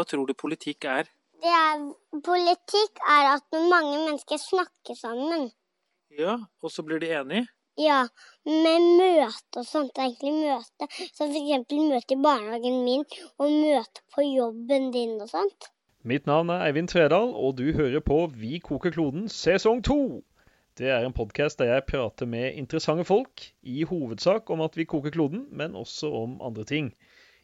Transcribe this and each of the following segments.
Hva tror du politikk er? Det er, politikk er at mange mennesker snakker sammen. Ja, og så blir de enige? Ja, med møte og sånt. Egentlig møte. Som for eksempel møte i barnehagen min, og møte på jobben din og sånt. Mitt navn er Eivind Tredal, og du hører på Vi koker kloden sesong to. Det er en podkast der jeg prater med interessante folk, i hovedsak om at vi koker kloden, men også om andre ting.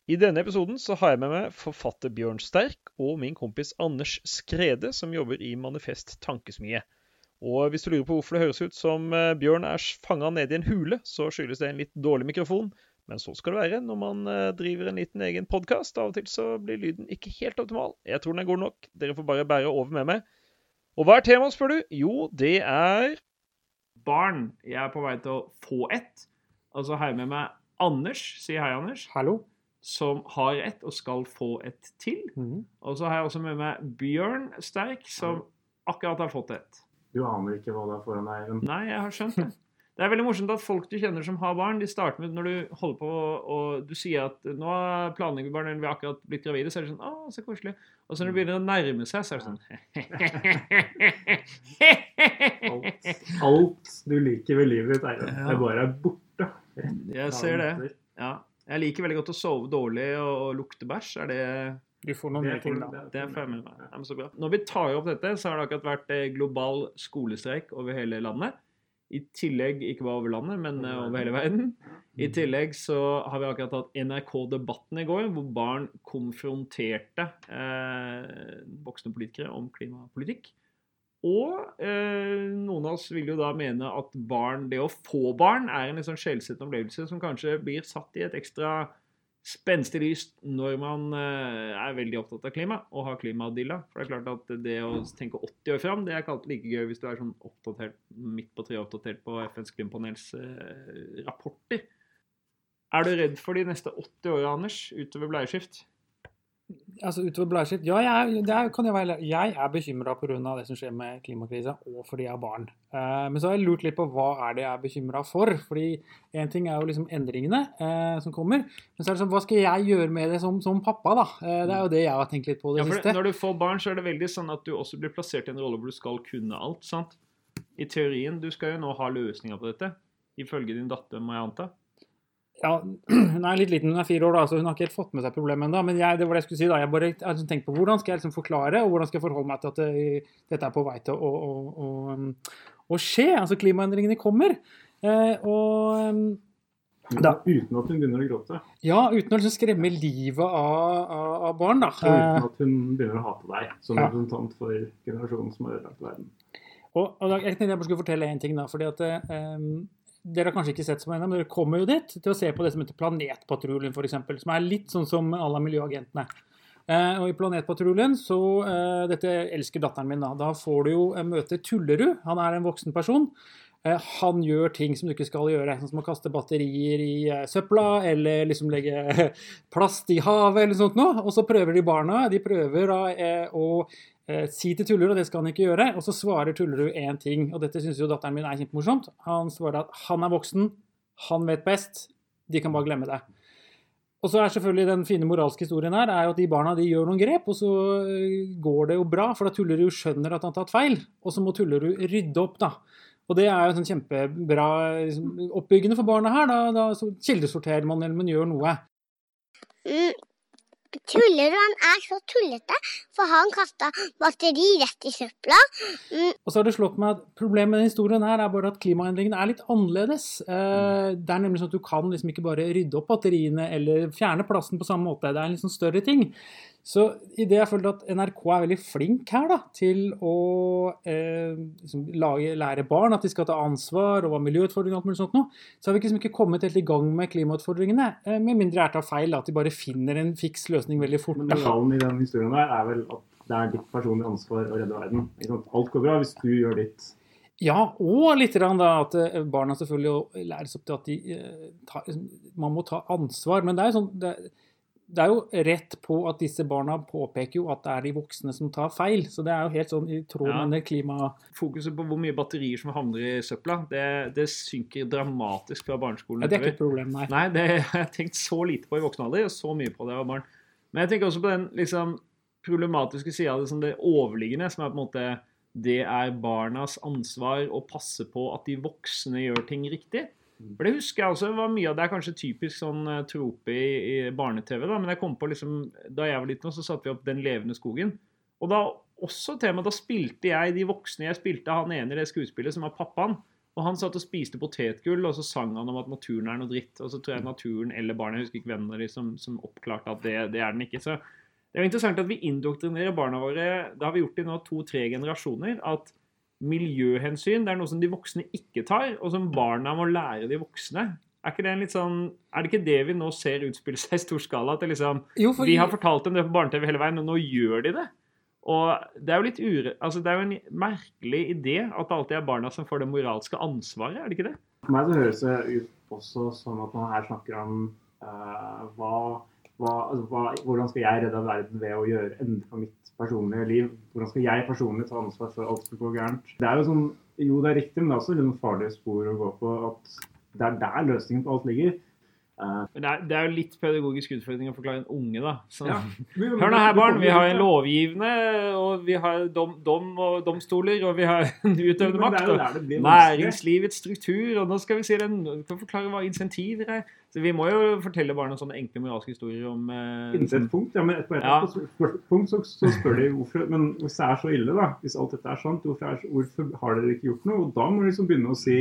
I denne episoden så har jeg med meg forfatter Bjørn Sterk og min kompis Anders Skrede, som jobber i Manifest Tankesmie. Og hvis du lurer på hvorfor det høres ut som eh, Bjørn er fanga nede i en hule, så skyldes det en litt dårlig mikrofon. Men så skal det være når man eh, driver en liten egen podkast. Av og til så blir lyden ikke helt optimal. Jeg tror den er god nok. Dere får bare bære over med meg. Og hva er temaet, spør du? Jo, det er Barn. Jeg er på vei til å få ett. Og så har jeg med meg Anders. Si hei, Anders. Hallo. Som har et, og skal få et til. Mm. Og så har jeg også med meg Bjørn Sterk, som akkurat har fått et. Du aner ikke hva det er foran deg. Eivind. Nei, jeg har skjønt det. Det er veldig morsomt at folk du kjenner som har barn, de starter med når du holder på og du sier at nå planlegger vi barn, eller vi har akkurat blitt gravide, så er det sånn Å, så koselig. Og så når det begynner å nærme seg, så er det sånn Alt, alt du liker ved livet ditt, er, er bare borte. Jeg ser det. Ja. Jeg liker veldig godt å sove dårlig og lukte bæsj. Er det Du får noen Det nye ting, da. Det får jeg med meg. Ja, men så bra. Når vi tar opp dette, så har det akkurat vært eh, global skolestreik over hele landet. I tillegg, ikke bare over landet, men eh, over hele verden. I tillegg så har vi akkurat hatt NRK-debatten i går, hvor barn konfronterte eh, voksne politikere om klimapolitikk. Og eh, noen av oss vil jo da mene at barn, det å få barn er en litt sånn skjellsettende opplevelse som kanskje blir satt i et ekstra spenstig lys når man eh, er veldig opptatt av klima og har klimadilla. For det er klart at det å tenke 80 år fram, det er ikke alltid like gøy hvis du er sånn oppdatert midt på treet oppdatert på FNs klimapanels eh, rapporter. Er du redd for de neste 80 åra, Anders, utover bleieskift? Altså utover bleiskift Ja, jeg, er, kan jeg, være, jeg er bekymra pga. det som skjer med klimakrisa, og fordi jeg har barn. Eh, men så har jeg lurt litt på hva er det jeg er bekymra for. Fordi én ting er jo liksom endringene eh, som kommer, men så er det sånn, hva skal jeg gjøre med det som, som pappa, da? Eh, det er jo det jeg har tenkt litt på det Ja, for siste. når du får barn, så er det veldig sånn at du også blir plassert i en rolle hvor du skal kunne alt. sant? I teorien, du skal jo nå ha løsninger på dette. Ifølge din datter, må jeg anta. Ja, Hun er litt liten, hun er fire år, da, så hun har ikke helt fått med seg problemet ennå. Men jeg, det var det jeg skulle si da, jeg bare jeg har liksom tenkt på hvordan skal jeg liksom forklare, og hvordan skal jeg forholde meg til at det, dette er på vei til å, å, å, um, å skje. Altså klimaendringene kommer. Eh, og um, Da. Uten at hun begynner å gråte. ja, uten å liksom skremme livet av, av, av barn, da. Og Eh, uten at hun begynner å hate deg som Ja. representant for generasjonen som har ødelagt verden. Og, og da, jeg tenkte jeg bare skulle fortelle en ting, da. fordi at eh, Dere har kanskje ikke sett mye ennå, men dere kommer jo dit til å se på det som heter Planetpatruljen, f.eks. Som er litt sånn som alle miljøagentene. Eh, og i Planetpatruljen, så eh, Dette elsker datteren min, da. Da får du jo eh, møte Tullerud. Han er en voksen person. Eh, han gjør ting som du ikke skal gjøre, sånn som å kaste batterier i eh, søpla, eller liksom legge plast i havet, eller sånt noe. Og så prøver de barna. De prøver da eh, å si til Tullerud at det skal han ikke gjøre, og så svarer Tullerud én ting, og dette syns jo datteren min er kjempemorsomt. Han svarer at han er voksen, han vet best, de kan bare glemme det. Og så er selvfølgelig den fine moralske historien her er jo at de barna de gjør noen grep, og så eh, går det jo bra, for da Tullerud skjønner at han har tatt feil, og så må Tullerud rydde opp, da. Og det er jo sånn kjempebra liksom, oppbyggende for barna her. Da, da kildesorterer man eller man gjør noe. Mm. Tullerud han er så tullete, for han kasta batteri rett i søpla. Og så har det slått meg at Problemet med denne historien her er bare at klimaendringene er litt annerledes. Eh, det er nemlig sånn at Du kan liksom ikke bare rydde opp batteriene eller fjerne plasten på samme måte. Det er en sånn større ting. Så i det jeg føler at NRK er veldig flink her da, til å eh, liksom lage, lære barn at de skal ta ansvar og hva miljøutfordringer og alt mulig sånt noe, så har vi liksom ikke kommet helt i gang med klimautfordringene. Eh, med mindre jeg tar feil, da, at de bare finner en fiks løsning veldig fort. Men moralen i den historien der er vel at det er ditt personlige ansvar å redde verden. Alt går bra hvis du gjør ditt. Ja, og litt da, at eh, barna selvfølgelig læres opp til at de eh, tar, man må ta ansvar. Men det er jo sånn det, det er jo rett på at disse barna påpeker jo at det er de voksne som tar feil. Så det er jo helt sånn i tråd Ja. med det klima... Fokuset på hvor mye batterier som havner i søpla, det, det synker dramatisk fra barneskolen. Ja, det er ikke et problem, nei. Nei, det har jeg tenkt så lite på i voksen alder, og så mye på det av barn. Men jeg tenker også på den liksom problematiske sida av det som det overliggende, som er på en måte det er barnas ansvar å passe på at de voksne gjør ting riktig. For det husker jeg også var mye av det er kanskje typisk sånn eh, trope i, i barne-TV. da, Men jeg kom på liksom, da jeg var liten, så satte vi opp Den levende skogen. Og da også tema, da spilte jeg de voksne jeg spilte, han ene i det skuespillet som var pappaen. Og han satt og spiste potetgull, og så sang han om at naturen er noe dritt. Og så tror jeg naturen eller barnet, jeg husker ikke hvem av de som, som oppklarte at det, det er den ikke. Så det er jo interessant at vi indoktrinerer barna våre, det har vi gjort i nå to-tre generasjoner, at miljøhensyn det er noe som de voksne ikke tar, og som barna må lære de voksne. Er, ikke det en litt sånn, er det ikke det vi nå ser utspille seg i stor skala? At det liksom, Jo, fordi... vi har fortalt dem det på barne-TV hele veien, og nå gjør de det. Og det er jo litt ure, altså det er jo en merkelig idé at det alltid er barna som får det moralske ansvaret, er det ikke det? For meg så høres det ut også som at man her snakker om uh, hva, hva, altså, hva, hvordan skal jeg redde verden ved å gjøre endre på mitt personlige liv? Hvordan skal jeg personlig ta ansvar for alt som går gærent? Det er jo sånn, jo det er riktig, men det er også litt sånn farlige spor å gå på at det er der løsningen på alt ligger. Men det er, det er jo litt pedagogisk utfordring å forklare en unge, da. Så, Ja. Hør nå her, barn. Vi har en lovgivende, og vi har dom, dom og domstoler, og vi har en utøvende makt. Og næringslivets struktur, og nå skal vi si den, forklare hva insentiver er. Så vi må jo fortelle barna sånne enkle moralske historier om eh, Inntil et punkt, ja, men et Ja. spør- punkt så, så spør de hvorfor Men hvis det er så ille, da, hvis alt dette er sant, hvorfor, er, hvorfor har dere ikke gjort noe? Og da må de liksom begynne å si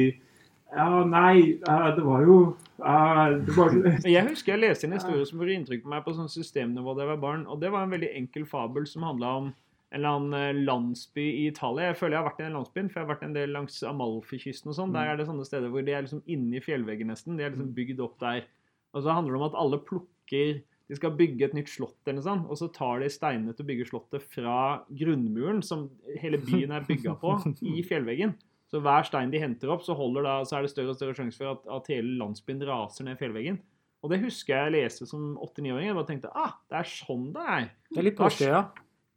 ja, nei, eh, det var jo eh, det var, Jeg husker jeg leste en historie som gjorde inntrykk på meg på sånn systemnivå da jeg var barn. og Det var en veldig enkel fabel som handla om en eller annen eh, landsby i Italia. Jeg føler jeg har vært i den landsbyen, for jeg har vært en del langs Amalfi-kysten og sånn. Der er det sånne steder hvor de er liksom inni fjellveggen nesten. De er liksom bygd opp der. Og så handler det om at alle plukker De skal bygge et nytt slott eller noe sånt, og så tar de steinene til å bygge slottet fra grunnmuren, som hele byen er bygga på, i fjellveggen. Så hver stein de henter opp, så, da, så er det større og større sjanse for at, at hele landsbyen raser ned fjellveggen. Og det husker jeg leste som åtte-niåring. Jeg bare tenkte ah, det er sånn det er. Det er litt påskeøya.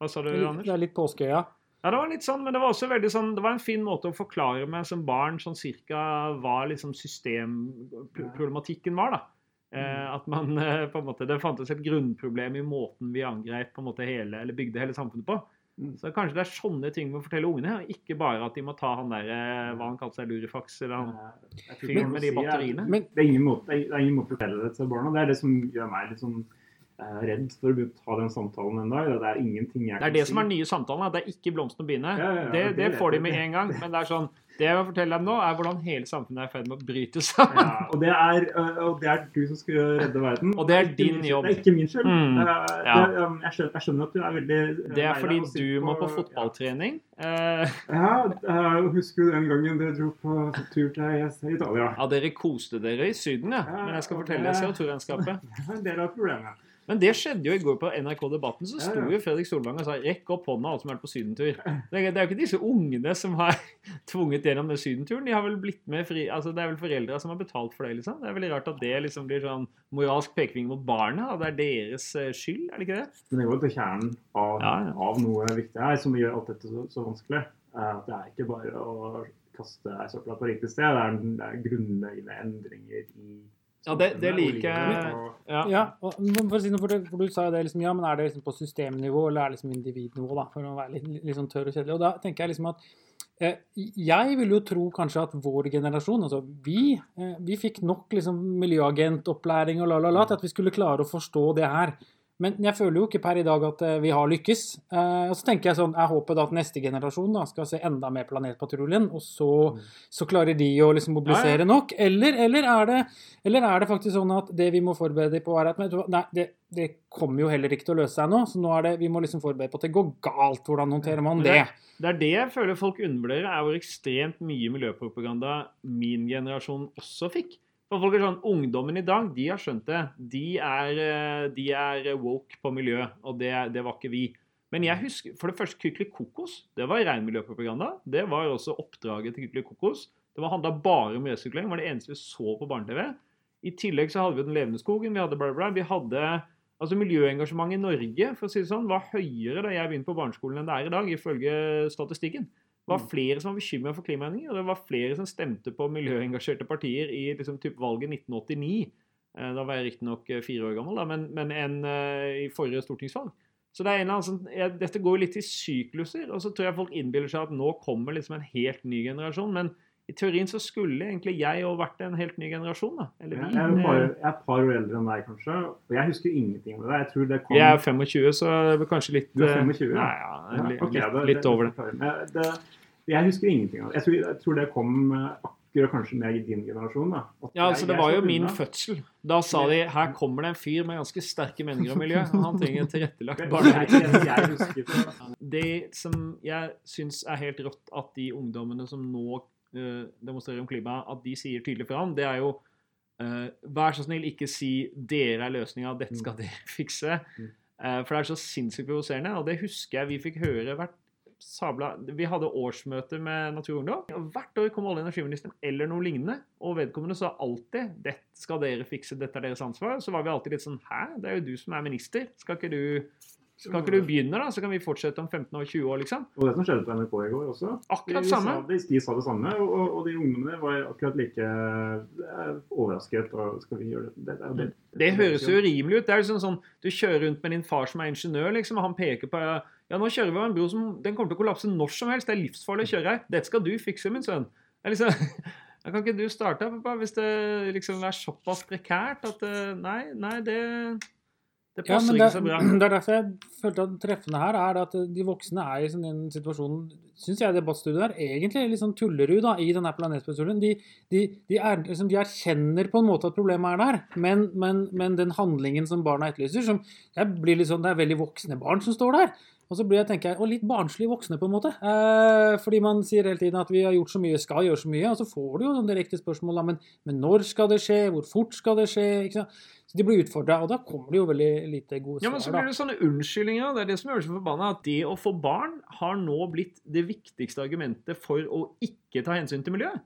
Hva sa du, er litt- Anders? det er litt påskeøya. Ja, det var litt sånn, men det var også veldig sånn, det var en fin måte å forklare meg som barn sånn cirka hva liksom systemproblematikken var, da. Mm. at man eh, på en måte, Det fantes et grunnproblem i måten vi angrep på en måte hele, eller bygde hele samfunnet på. Mm. Så kanskje det er sånne ting vi må fortelle ungene, og ikke bare at de må ta han der, eh, hva han kalte seg, Lurifax, eller han fyren med de er- batteriene. Men Det er ingen måte, det er ingen måte å fortelle det til barna. Det er det som gjør meg litt sånn eh, redd for å ta den samtalen en dag. Det er ingenting jeg Det er det som er nye samtalen. Det er ikke blomstene og biene. Ja, ja, ja, det, det det får de med en gang. Men det er sånn, det jeg vil fortelle dem nå, er hvordan hele samfunnet er i ferd med å bryte sammen. Og, det er, øh, og det er du som skal redde verden. Og det er din jobb. Det er ikke min skyld. Mm, um, jeg, skjønner, jeg skjønner at du er veldig øh, Det er fordi deg du må på fotballtrening. Eh, Ja, jeg husker du den gangen dere dro på tur til Italia. ja, dere koste dere i Syden, ja. Men jeg skal fortelle deg CO2-regnskapet. Det er en del av problemet. Men det skjedde jo i går på NRK Debatten. Så sto jo Fredrik Solvang og sa 'rekk opp hånda, alle som har vært på sydentur'. Det er, jo ikke disse ungene som har tvunget gjennom den sydenturen. De har vel blitt med fri, altså Det er vel foreldra som har betalt for det, liksom. Det er veldig rart at det liksom blir sånn moralsk pekefinger mot barna, og det er deres eh, skyld, er det ikke det? Men det går til kjernen av, Ja, ja. av noe viktig her, som gjør alt dette så, så vanskelig. Eh, At det er ikke bare å kaste ei søpla på riktig sted, det er, det er grunnleggende endringer i Ja, det- det liker jeg. Ja. Ja, og for si noe, for, det, for du sa jo det liksom, ja, men er det liksom på systemnivå, eller er det liksom individnivå, da, for å være litt, litt sånn tørr og kjedelig. Og da tenker jeg liksom at eh, jeg vil jo tro kanskje at vår generasjon, altså vi, eh, vi fikk nok liksom miljøagentopplæring og la, la, la til at vi skulle klare å forstå det her. Men jeg føler jo ikke per i dag at eh, vi har lykkes. Eh, og så tenker jeg sånn, jeg håper da at neste generasjon da skal se enda mer Planetpatruljen, og så, så klarer de å liksom mobilisere nok. Eller, eller, er det, eller er det faktisk sånn at det vi må forberede på, er at nei, det, det kommer jo heller ikke til å løse seg nå, så nå er det, vi må liksom forberede på at det går galt. Hvordan håndterer man det? Det er det jeg føler folk undervurderer, er hvor ekstremt mye miljøpropaganda min generasjon også fikk. For folk er sånn, Ungdommen i dag de har skjønt det. De er, eh, de er woke på miljø, og det, det var ikke vi. Men jeg husker, for det første, Kykeli Kokos. Det var regnmiljøpropaganda. Det var også oppdraget til Kykeli Kokos. Det handla bare om resirkulering. Det var det eneste vi så på barne-TV. I tillegg så hadde vi Den levende skogen. Vi hadde bla, bla. Vi hadde Altså Miljøengasjementet i Norge for å si det sånn, var høyere da jeg begynte på barneskolen enn det er i dag, ifølge statistikken. Det var flere som var bekymra for klimaendringer, og det var flere som stemte på miljøengasjerte partier i liksom, typ valget 1989. Eh, Da var jeg riktignok fire år gammel, da, men, men enn eh, i forrige stortingsvalg. Så det er en eller annen sånn, jeg, Dette går jo litt i sykluser, og så tror jeg folk innbiller seg at nå kommer liksom en helt ny generasjon. Men i teorien så skulle egentlig jeg jo vært en helt ny generasjon. da. Eller Jeg vi. er, jo bare, jeg er et par år eldre enn deg, kanskje. Og jeg husker ingenting om det. Jeg tror det kom Jeg er 25, så det er kanskje litt Du er eh, 25, ja? Nei, ja, Ja, litt, ok, litt, det- litt over det. det. Jeg husker ingenting av det. Jeg tror, jeg tror det kom eh, akkurat kanskje med din generasjon. da. At Ja, jeg- altså Det var jo min unna. fødsel. Da sa de her kommer det en fyr med ganske sterke meninger om miljø. Han trenger en tilrettelagt barn. barnehage. jeg, jeg Det som jeg syns er helt rått at de ungdommene som nå eh, demonstrerer om klima, at de sier tydelig fra om, det er jo Uh, Vær så snill, ikke si 'dere er løsninga, dette skal dere fikse'. Mm. Eh, for det er så sinnssykt provoserende, og det husker jeg vi fikk høre hvert sabla Vi hadde årsmøte med Natur og Ungdom. og Hvert år kom olje- og energiministeren eller noe lignende, og vedkommende sa alltid 'dette skal dere fikse, dette er deres ansvar'. Så var vi alltid litt sånn 'hæ, det er jo du som er minister', skal ikke du skal ikke du begynne, da? Så kan vi fortsette om 15 år, 20 år, liksom. Og det som skjedde på NRK i går også. Akkurat de, samme. Sa, de, de sa det samme, og, og, og de ungdommene var akkurat like eh, overrasket. Og skal vi gjøre det? det, det, det, Det høres jo urimelig ut. Det er liksom sånn, Du kjører rundt med din far som er ingeniør, liksom, og han peker på ja, nå kjører vi over en bro som den kommer til å kollapse når som helst. Det er livsfarlig å kjøre her. Dette skal du fikse, min sønn. Det er liksom, jeg kan ikke du starte, pappa, hvis det liksom er såpass prekært at eh, Nei, nei, det det Ja, passer men det, ikke så bra. det er derfor jeg følte at treffende her er at de voksne er i den situasjonen situasjon Syns jeg debattstudiet er egentlig litt sånn tullerud da, i denne planetspesialen. De, de, de, er, liksom, de erkjenner på en måte at problemet er der, men, men, men den handlingen som barna etterlyser som jeg blir litt sånn, Det er veldig voksne barn som står der. Og så blir jeg, tenker jeg, og litt barnslig voksne, på en måte. Eh, fordi man sier hele tiden at vi har gjort så mye, skal gjøre så mye. Og så får du jo sånn direkte spørsmål da, men, men når skal det skje, hvor fort skal det skje? ikke sant? Så de blir utfordra, og da kommer det jo veldig lite gode svar. Ja, men så blir det sånne unnskyldninger. Det er det som gjør det så forbanna. At det å få barn har nå blitt det viktigste argumentet for å ikke ta hensyn til miljøet.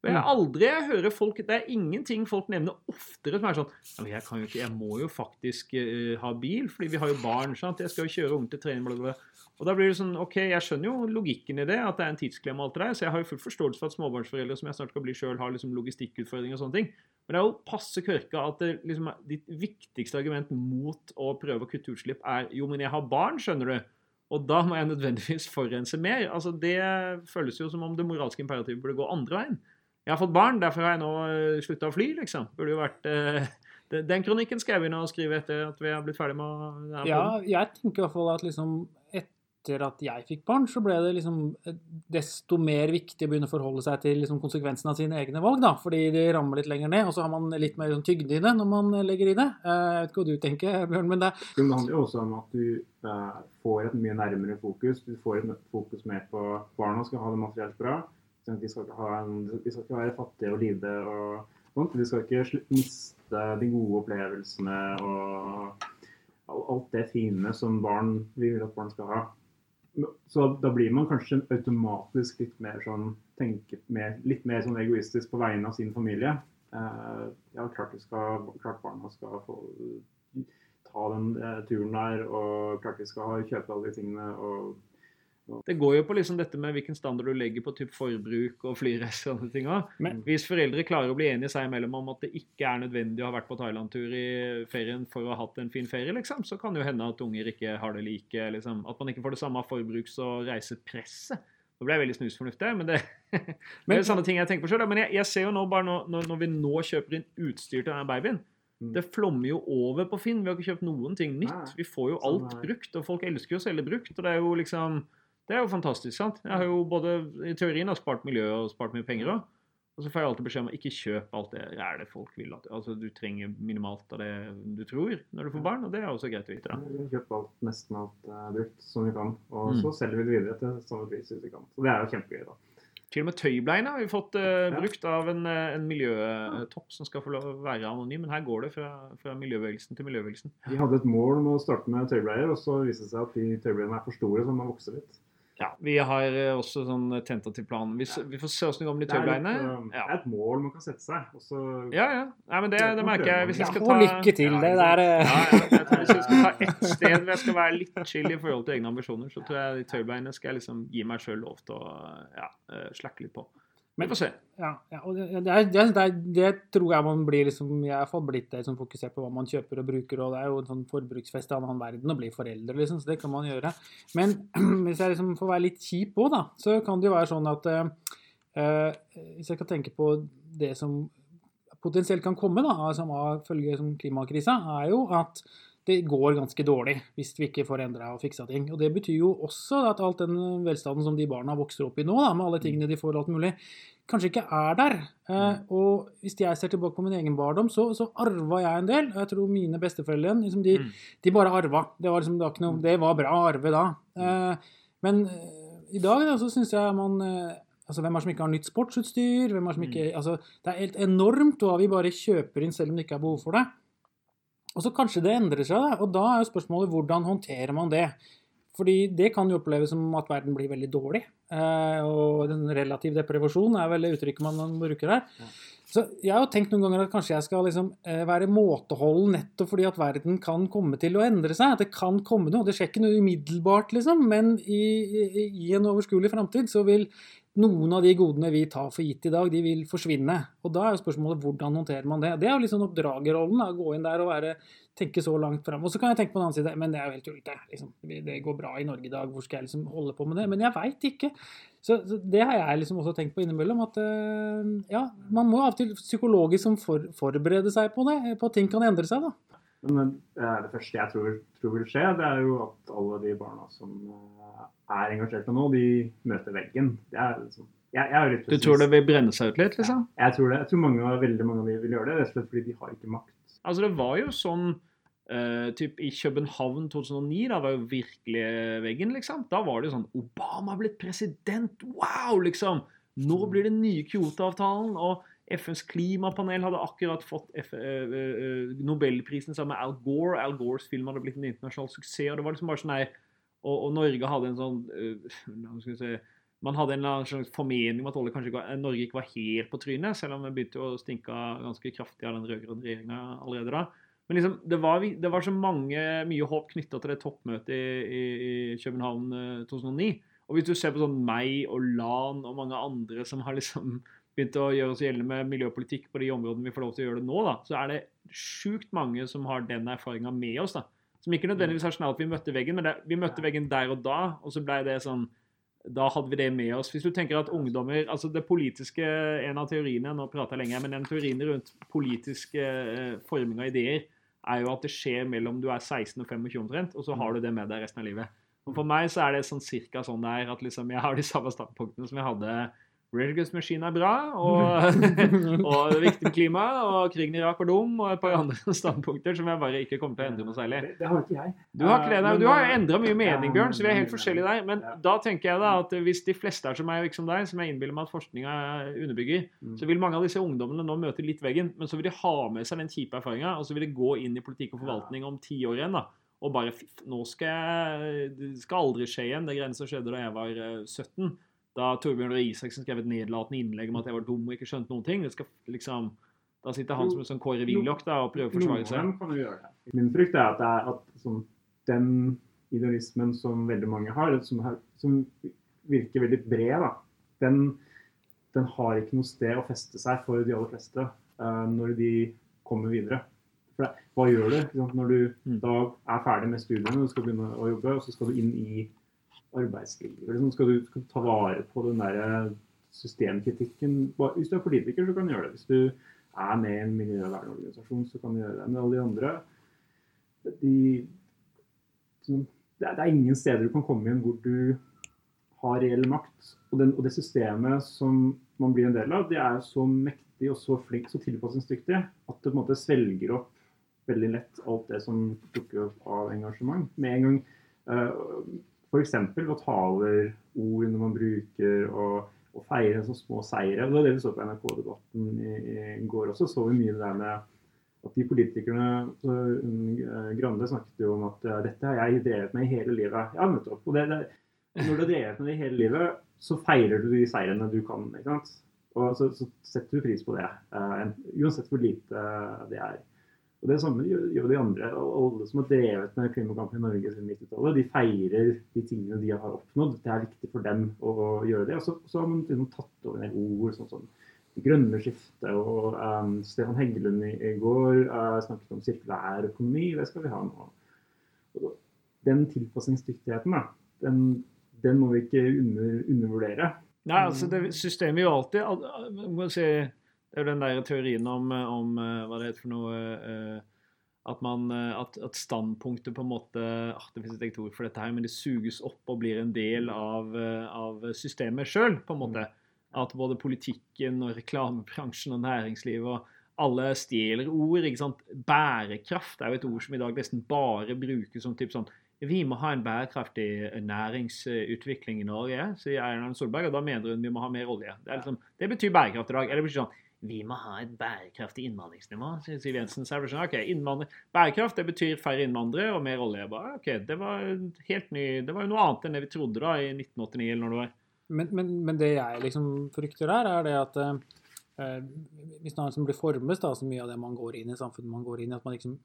Og Jeg har aldri jeg hører folk, Det er ingenting folk nevner oftere som er sånn ja, men jeg, kan jo ikke, jeg må jo faktisk uh, ha bil, fordi vi har jo barn. sant? Jeg skal jo kjøre unge til trening. Bla, bla. Og da blir det sånn, ok, Jeg skjønner jo logikken i det, at det er en tidsklemme. og alt det der, Så jeg har jo full forståelse for at småbarnsforeldre som jeg snart skal bli selv, har liksom logistikkutfordringer og sånne ting. Men det er jo passe kørka at det, liksom, ditt viktigste argument mot å prøve å kutte utslipp er jo, men jeg har barn, skjønner du. Og da må jeg nødvendigvis forurense mer. Altså, Det føles jo som om det moralske imperativet burde gå andre veien. Jeg har fått barn, derfor har jeg nå slutta å fly, liksom. Burde jo vært eh, Den kronikken skal jeg begynne å skrive etter at vi har blitt ferdig med denne Ja, jeg tenker i hvert fall at liksom etter at jeg fikk barn, så ble det liksom desto mer viktig å begynne å forholde seg til liksom konsekvensene av sine egne valg, da. Fordi de rammer litt lenger ned, og så har man litt mer sånn tygde i det når man legger i det. Eh, Jeg vet ikke hva du tenker, Bjørn, men det Jo, men Det handler jo også om at du eh, får et mye nærmere fokus. Du får et fokus mer på barna skal ha det materielt bra. Sånn de, skal ikke en, de skal ikke være fattige og lide. og sånt. De skal ikke miste de gode opplevelsene og alt det fine som barn vi vil at barn skal ha. Så da blir man kanskje automatisk litt mer sånn tenke mer, litt mer sånn egoistisk på vegne av sin familie. Eh, ja, klart, skal, klart barna skal få ta den eh, turen der, og klart de skal kjøpe alle de tingene. og Det går jo på liksom dette med hvilken standard du legger på typ forbruk og flyreiser og sånne ting også. Men- Hvis foreldre klarer å bli enige seg imellom om at det ikke er nødvendig å ha vært på Thailand-tur i ferien for å ha hatt en fin ferie, liksom, så kan det jo hende at unger ikke har det like. Liksom, at man ikke får det samme forbruks- og reisepresset. Nå ble jeg veldig snusfornuftig, men det, det er sånne ting jeg tenker på selv. Men jeg, jeg ser jo nå bare når, når vi nå kjøper inn utstyr til denne babyen, Mm. det flommer jo over på Finn. Vi har ikke kjøpt noen ting nytt. Vi får jo Sånn alt brukt, og folk elsker jo å selge brukt. og det er jo liksom det er jo fantastisk, sant? Jeg har jo både i teorien har spart miljø og spart mye penger òg. Og så får jeg alltid beskjed om å ikke kjøpe alt det rælet folk vil. At, altså, du trenger minimalt av det du tror når du får barn, og det er også greit å vite. Vi kjøpt alt, nesten alt uh, brukt som vi kan, og Mm. så selger vi det videre til samme pris hvis vi kan. Så det er jo kjempegøy, da. Til og med tøybleiene har vi fått uh, Ja. brukt av en, eh, en miljøtopp som skal få lov å være anonym. Men her går det fra, fra miljøbevegelsen til miljøbevegelsen. Vi hadde et mål om å starte med tøybleier, og så viste det seg at de tøybleiene er for store, så man vokser litt. Ja, Vi har eh, også sånn tentativ plan. Vi, ja. vi får se åssen det går med de Det tøybleiene. eh, det er et mål man kan sette seg, Også, ja, ja. Nei, men det, det merker jeg. Hvis jeg Ja, skal ta lykke til. Ja, Det der Ja, eh, jeg tror Hvis jeg skal ta ett sted hvor jeg skal være litt chill i forhold til egne ambisjoner, så tror jeg de tøybleiene skal jeg liksom gi meg sjøl lov til å ja, eh, slakke litt på. Vi får se. Ja, ja og det, det, det, det, tror jeg man blir liksom Jeg er i hvert fall blitt det som fokuserer på hva man kjøper og bruker, og det er jo en sånn forbruksfest i en annen verden å bli foreldre, liksom, så det kan man gjøre. Men hvis jeg liksom får være litt kjip òg, da, så kan det jo være sånn at uh, Hvis jeg kan tenke på det som potensielt kan komme da, som følge som klimakrisa, er jo at det går ganske dårlig hvis vi ikke får endra og fiksa ting. Og Det betyr jo også at alt den velstanden som de barna vokser opp i nå, da, med alle tingene de får, og alt mulig, kanskje ikke er der. Eh, og hvis jeg ser tilbake på min egen barndom, så, så arva jeg en del. og Jeg tror mine besteforeldre liksom, de, mm. de, bare arva. Det var, liksom, det, var noe, det var bra å arve da. Eh, men eh, i dag da, så syns jeg man Altså, Hvem er det som ikke har nytt sportsutstyr? Hvem er som ikke, mm. altså, det er helt enormt hva vi bare kjøper inn selv om det ikke er behov for det. Og så kanskje det endrer seg, da. og da er jo spørsmålet hvordan håndterer man det? Fordi det kan jo oppleves som at verden blir veldig dårlig. Eh, og den relativ deprivasjon er vel uttrykket man bruker her. Så jeg har jo tenkt noen ganger at kanskje jeg skal liksom eh, være måteholden nettopp fordi at verden kan komme til å endre seg. At det kan komme noe. Det skjer ikke noe umiddelbart, liksom, men i, i, i en overskuelig framtid så vil noen av de godene vi tar for gitt i dag, de vil forsvinne. Og da er jo spørsmålet hvordan håndterer man det. Det er jo liksom oppdragerrollen. Å gå inn der og være, tenke så langt fram. Og så kan jeg tenke på den annen side, men det er jo helt tullete. Liksom. Det går bra i Norge i dag, hvor skal jeg liksom holde på med det? Men jeg veit ikke. Så, så, det har jeg liksom også tenkt på innimellom. At uh, ja, man må av og til psykologisk for, forberede seg på det, på at ting kan endre seg, da. Men eh, det første jeg tror, tror vil skje, det er jo at alle de barna som eh, engasjert engasjerte nå, de møter veggen. Det er liksom, jeg, jeg du tror det vil brenne seg ut litt, liksom? Ja, jeg tror det. Jeg tror mange, veldig mange av de vil gjøre det, rett og slett fordi de har ikke makt. Altså Det var jo sånn uh, typ I København 2009 da var jo virkelig veggen, liksom. Da var det jo sånn Obama er blitt president! Wow! liksom. Nå blir det nye Kyoto-avtalen. og FNs klimapanel hadde akkurat fått F uh, uh, Nobelprisen sammen med Al Gore. Al Gores film hadde blitt en internasjonal suksess. og det var liksom bare sånn nei, og, og, Norge hadde en sånn uh, si, Man hadde en slags formening om at ikke, Norge ikke var helt på trynet, selv om det begynte å stinke ganske kraftig av den rød-grønne regjeringa allerede da. Men liksom, det, var, det var så mange, mye håp knytta til det toppmøtet i, i, i København 2009. Og hvis du ser på sånn meg og Lan og mange andre som har liksom begynt å gjøre oss gjeldende med miljøpolitikk på de områdene vi får lov til å gjøre det nå, da, så er det sjukt mange som har den erfaringa med oss. da. Som ikke nødvendigvis er sånn at vi møtte veggen, men det, vi møtte veggen der og da, og så ble det sånn da hadde vi det med oss. Hvis du tenker at ungdommer altså Det politiske En av teoriene nå prater jeg lenger, men en teoriene rundt politiske eh, forming av ideer er jo at det skjer mellom du er 16 og 25 omtrent, og så har du det med deg resten av livet. Og For meg så er det sånn cirka sånn det er, at liksom jeg har de samme standpunktene som jeg hadde Rage Machine er bra, og, og det er viktig med klima, og krigen i Irak var dum, og et par andre standpunkter som jeg bare ikke kommer til å endre noe særlig. Det, det har ikke jeg. Du har ikke det, Du har endra mye mening, Bjørn, så vi er helt forskjellige der. Men da tenker jeg da at hvis de fleste er som meg og ikke som deg, som jeg innbiller meg at forskninga underbygger, mm. så vil mange av disse ungdommene nå møte litt veggen, men så vil de ha med seg den kjipe erfaringa, og så vil de gå inn i politikk og forvaltning om ti år igjen. da og bare Nå skal jeg Det skal aldri skje igjen. Det grensa skjedde da jeg var 17. Da Torbjørn Røe Isaksen skrev et nedlatende innlegg om at jeg var dum og ikke skjønte noen ting. Liksom, da sitter han som en sånn Kåre Willoch og prøver å forsvare seg. Min frykt er at, er at sånn, den idealismen som veldig mange har, som, som virker veldig bred, da, den, den, har ikke noe sted å feste seg for de aller fleste uh, når de kommer videre. For hva gjør du når du mm. da er ferdig med studiene og skal begynne å jobbe, og så skal du inn i arbeidslivet? Liksom, skal, du, skal, ta vare på den der systemkritikken? Hvis du er politiker, så kan du gjøre det. Hvis du er med i en miljøvernorganisasjon, så kan du gjøre det. Men alle de andre de, det, er, ingen steder du kan komme inn hvor du har reell makt. Og, den, og, det systemet som man blir en del av, det er så mektig og så flink, så tilpasningsdyktig, at det på en måte svelger opp veldig lett alt det som dukker opp av engasjement. Med en gang uh, F.eks. å taler, ordene man bruker, og, og feire sånne små seire. Det var det vi så på NRK-debatten i, i, går også. så vi mye det der med at de politikerne uh, Grande snakket jo om at dette har jeg drevet med i hele livet. Ja, nettopp. Og det, det, når du har drevet med det i hele livet, så feirer du de seirene du kan. ikke sant? Og så, så setter du pris på det. Uh, uansett hvor lite det er. Og det samme gjør, de andre. og Alle som har drevet med klimakamp i Norge siden 90-tallet, de feirer de tingene de har oppnådd. Det er viktig for dem å gjøre det. Og så, så har man liksom tatt over en ord, sånn som det grønne skiftet. Og um, Stefan Heggelund i, i går uh, snakket om sirkulær økonomi. Det skal vi ha nå. Og den tilpasningsdyktigheten, den, den må vi ikke under, undervurdere. Nei, altså det systemet jo alltid al- al- må si, Det er jo den der teorien om, om eh, hva det heter for noe eh, at, man, eh, at, at standpunktet på en måte ah, Det finnes et eget ord for dette her, men det suges opp og blir en del av, eh, av systemet sjøl, på en måte. At både politikken og reklamebransjen og næringslivet og alle stjeler ord. ikke sant? Bærekraft er jo et ord som i dag nesten bare brukes som typ sånn vi må ha en bærekraftig næringsutvikling i Norge, sier Erna Solberg. Og da mener hun vi må ha mer olje. Det, liksom, det betyr bærekraft i dag. Eller det betyr sånn vi må ha et bærekraftig innvandringsnivå, Siv Jensen. Er sånn, ok, Bærekraft det betyr færre innvandrere og mer olje. Bare, ok, Det var helt ny, det var jo noe annet enn det vi trodde da i 1989 eller når det var. Men, men, men det jeg liksom frykter her, er det at eh, hvis man som blir formes, da, så mye av det man går inn i, samfunnet man går inn i, at liksom,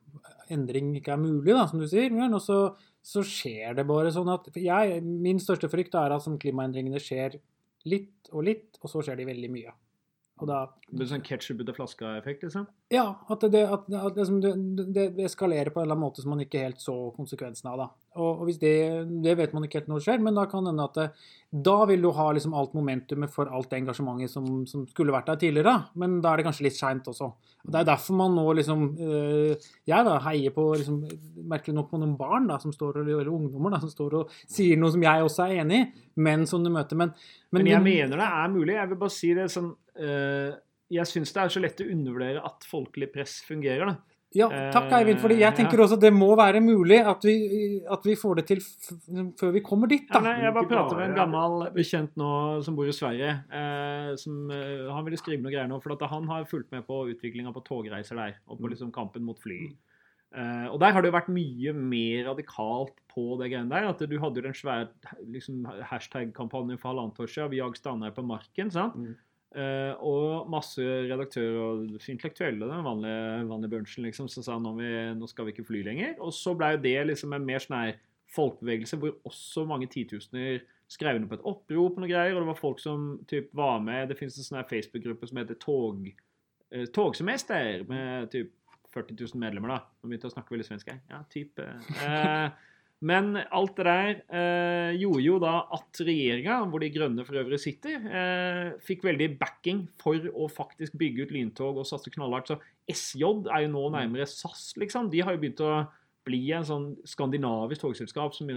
endring ikke er mulig, da, som du sier, og så, så skjer det bare sånn at jeg, Min største frykt er at sånn klimaendringene skjer litt og litt, og så skjer de veldig mye. Og da Det er sånn ketsjup ut av flaska-effekt, liksom. Ja, at, det, at, at liksom det, det, det eskalerer på en eller annen måte som man ikke helt så konsekvensen av. da. Og, og hvis det, det vet man ikke helt når det skjer, men da kan hende at det, da vil du ha liksom alt momentumet for alt det engasjementet som, som skulle vært der tidligere. Men da er det kanskje litt seint også. Og Det er derfor man nå liksom øh, Jeg da heier på liksom, merkelig nok på noen barn da, som står, eller ungdommer da, som står og sier noe som jeg også er enig i, men som du møter. Men, Men jeg mener det er mulig. Jeg vil bare si det sånn eh, Jeg syns det er så lett å undervurdere at folkelig press fungerer. da. Ja, takk Eivind, fordi jeg tenker også at det må være mulig at vi, at vi får det til f før vi kommer dit. Ja, nei, jeg bare prater med en gammel bekjent nå som bor i Sverige. Eh, som, eh, han ville skrive noe greier nå, for at han har fulgt med på utviklinga på togreiser der. Og på liksom kampen mot fly. Eh, og der har det jo vært mye mer radikalt på det greiene der. At du hadde jo den svære liksom, hashtag-kampanjen for halvannet år siden. Vi jag Steinar på marken. sant? Mm. Eh, og masse redaktører og intellektuelle, den vanlige, vanlige bunchen, liksom, som sa nå, vi, nå skal vi ikke fly lenger. Og så ble jo det liksom en mer sånn folkebevegelse hvor også mange titusener skrev under på et opprop og noe greier, og det var folk som typ var med. Det finnes en sånn Facebook-gruppe som heter Tog, uh, Togsemester, med typ 40 000 medlemmer, da. Nå begynte jeg å snakke veldig svensk her. Ja, type. Eh, men alt det der eh, gjorde jo da at regjeringa, hvor De grønne for øvrig sitter, eh, fikk veldig backing for å faktisk bygge ut lyntog og satse knallhardt. Så SJ er jo nå nærmere SAS, liksom. De har jo begynt å bli en sånn skandinavisk togselskap som,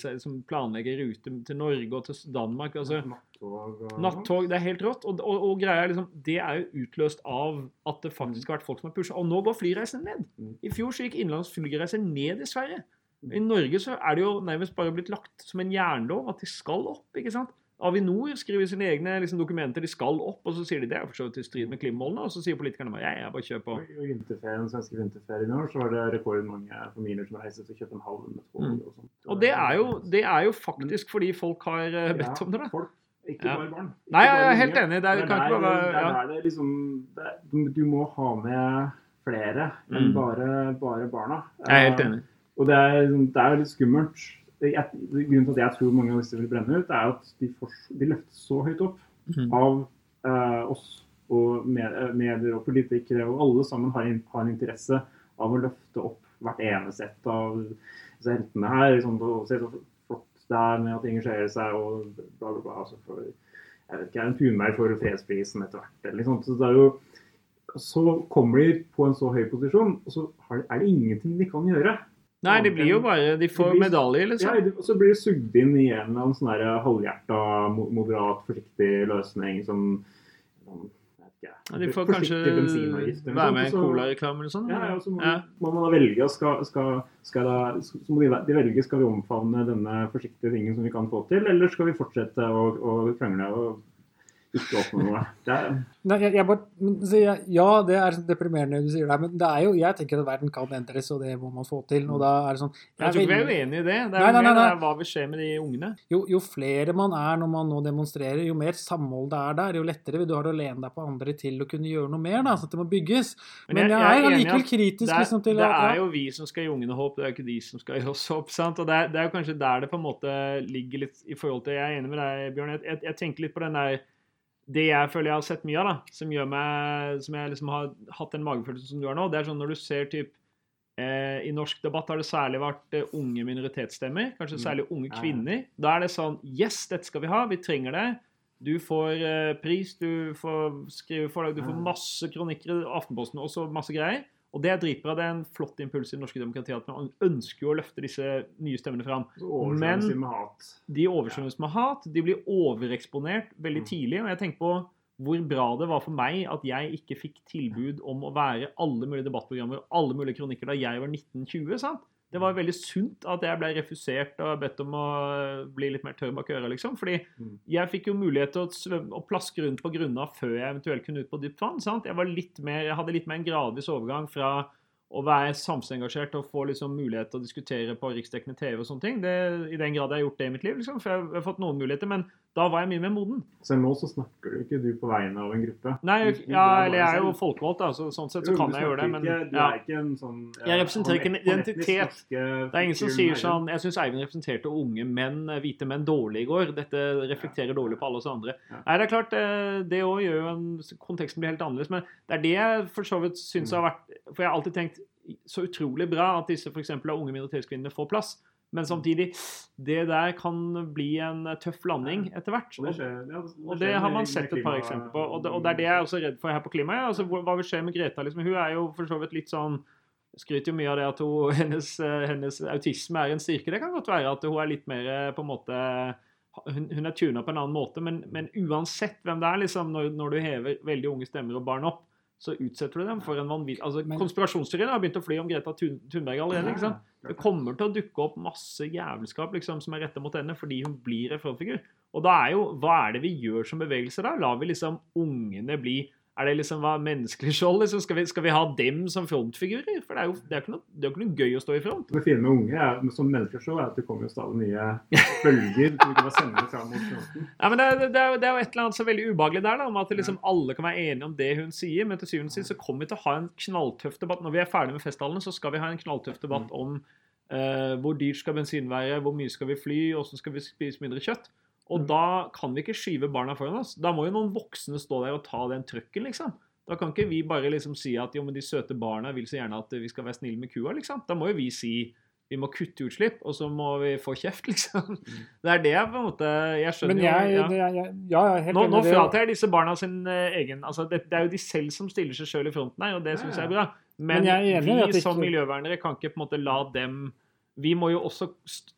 seg, som planlegger rute til Norge og til Danmark. altså Nattog og Nattog, det er helt rått. Og, og, og greia liksom, Det er jo utløst av at det faktisk har vært folk som har pusha. Og nå går flyreisene ned. Mm. I fjor så gikk innenlands flyreiser ned i Sverige. I Norge så er det jo nærmest bare blitt lagt som en jernlov at de skal opp. ikke sant? Avinor skriver sine egne liksom, dokumenter, de skal opp, og så sier de det er for så vidt i strid med klimamålene. Og så sier politikerne bare ja, ja, bare kjør på. I vinterferien, svenske vinterferien i år så var det rekordmange familier som reiste til København med tog. Mm. Og, sånt. Og det er jo, det er jo faktisk fordi folk har eh, bedt om det. da. Folk, ikke bare barn. Ikke Nei, jeg er helt enig. Det er- er kan ikke der- bare er ja. der det liksom du må ha med flere enn Mm. bare, bare barna. Jeg er helt Eh, enig. Og det er, det er litt skummelt. Jeg, grunnen til at jeg tror mange av disse vil brenne ut, er at de, for, de løftes så høyt opp mm. av eh, oss og med, eh, medier og politikere, og alle sammen har, har en interesse av å løfte opp hvert eneste ett av disse heltene her. Liksom, og se så flott det er med at de engasjerer seg og bla, bla, bla. Altså for, jeg vet ikke, en Thunberg får fredsprisen etter hvert. Eller liksom. Så det er jo så kommer de på en så høy posisjon, og så er det ingenting de kan gjøre. Nei, de blir jo bare De får de blir- medalje, liksom. Ja, og så blir de sugd inn i en eller annen sånn der halvhjerta, moderat, forsiktig løsning som Ja, de får kanskje være med i en colareklame eller sånn. Ja, ja, så må, Ja. må man da velge, skal, skal, skal da, så må de, de velge skal vi omfavne denne forsiktige tingen som vi kan få til, eller skal vi fortsette å, å krangle? Og ikke oppnå noe. Er, Nei, jeg, jeg bare, jeg, ja, det er sånn deprimerende du sier det, men det er jo, jeg tenker at verden kan endres, og det må man få til. Og da er det sånn Jeg tror ikke vi er uenige i det. Det er nei, jo nei, mer nei. der hva vil skje med de ungene. jo, jo flere man er når man nå demonstrerer, jo mer samhold det er der, jo lettere vil du ha det å lene deg på andre til å kunne gjøre noe mer, da, sånn at det må bygges. Men, jeg, er enig i allikevel kritisk det er, liksom, til det er ja, jo vi som skal gi ungene håp, det er jo ikke de som skal gi oss håp. sant? Og det er, det er jo kanskje der det på en måte ligger litt i forhold til Jeg er enig med deg, Bjørn. Jeg, jeg, jeg tenker litt på den der Det jeg føler jeg har sett mye av, da, som gjør meg Som jeg liksom har hatt den magefølelsen som du har nå, det er sånn når du ser typ eh, I norsk debatt har det særlig vært eh, unge minoritetsstemmer, kanskje Mm. særlig unge kvinner. Da er det sånn Yes, dette skal vi ha, vi trenger det. Du får eh, pris, du får skrive forlag, du får masse kronikker i Aftenposten og så masse greier. Og det er dritbra. Det er en flott impuls i det norske demokratiet at man ønsker jo å løfte disse nye stemmene fram. Men-. De oversvømmes med hat. De blir overeksponert veldig Mm. tidlig. Og jeg tenker på hvor bra det var for meg at jeg ikke fikk tilbud om å være alle mulige debattprogrammer og alle mulige kronikker da jeg var 1920. sant? Det var veldig sunt at jeg ble refusert og bedt om å bli litt mer tørr bak øret, liksom. Fordi Mm. jeg fikk jo mulighet til å, svømme, å plaske rundt på grunna før jeg eventuelt kunne ut på dypt vann. sant? Jeg, var litt mer, jeg hadde litt mer en gradvis overgang fra å være samfunnsengasjert og få liksom mulighet til å diskutere på riksdekkende TV og sånne ting. Det, I den grad jeg har gjort det i mitt liv. liksom, For jeg har fått noen muligheter, men da var jeg mye mer moden. Selv nå så snakker du ikke du på vegne av en gruppe. Nei, du ja, eller jeg er jo folkevalgt, da, så sånn sett Jo, så kan du jeg gjøre det. Men ikke, du ja. er ikke en sånn eh, Jeg representerer ikke en etnisk identitet. Det er ingen som sier sånn Jeg syns Eivind representerte unge menn, eh, hvite menn, dårlig i går. Dette reflekterer dårlig på alle oss andre. Ja. Nei, det er klart, eh, det òg gjør jo en Konteksten blir helt annerledes. Men det er det jeg for så vidt syns Mm. har vært For jeg har alltid tenkt så utrolig bra at disse for eksempel, unge minoritetskvinnene får plass. Men samtidig, det der kan bli en eh, tøff landing etter hvert. Og Og det har man sett et par eksempler på. Og det, og det er det jeg er også redd for her på klimaet. Altså, hva vil skje med Greta? Liksom? Hun er jo for så vidt litt sånn Skryter jo mye av det at hun, hennes, eh, hennes autisme er en styrke. Det kan godt være at hun er litt mer eh, på en måte Hun, hun er tuna på en annen måte, men, men uansett hvem det er, liksom, når, når du hever veldig unge stemmer og barn opp, så utsetter du dem for en vanvittig altså, Konspirasjonsteoriene har begynt å fly om Greta Thunberg allerede. ikke sant? Det kommer til å dukke opp masse jævelskap liksom, som er retta mot henne fordi hun blir en frontfigur. Og da er jo, hva er det vi gjør som bevegelse da? Lar vi liksom ungene bli Er det liksom hva menneskelig skjold? Liksom? Skal, vi, skal vi ha dem som frontfigurer? For det er jo det er ikke, noe, det er ikke noe gøy å stå i front. Det fine med unge er, som menneskeskjold så, er at det kommer jo stadig nye bølger. du kan sende fram mot fronten. Ja, men det, det, det er jo et eller annet så veldig ubehagelig der, da, om at liksom alle kan være enige om det hun sier. Men til syvende og sist så kommer vi til å ha en knalltøff debatt. Når vi er ferdig med festtallene, så skal vi ha en knalltøff debatt om uh, hvor dyrt skal bensin være, hvor mye skal vi fly, åssen skal vi spise mindre kjøtt. Og da kan vi ikke skyve barna foran oss. Da må jo noen voksne stå der og ta den trøkken, liksom. Da kan ikke vi bare liksom si at jo, men de søte barna vil så gjerne at vi skal være snille med kua, liksom. Da må jo vi si vi må kutte utslipp, og så må vi få kjeft, liksom. Det er det jeg på en måte Jeg skjønner Men jeg, jo ja. jeg, ja, jeg Nå, nå fratar jeg disse barna sin eh, egen altså det, det er jo de selv som stiller seg selv i fronten her, og det syns jeg er bra. Men, Men er vi som ikke- miljøvernere kan ikke på en måte la dem Vi må jo også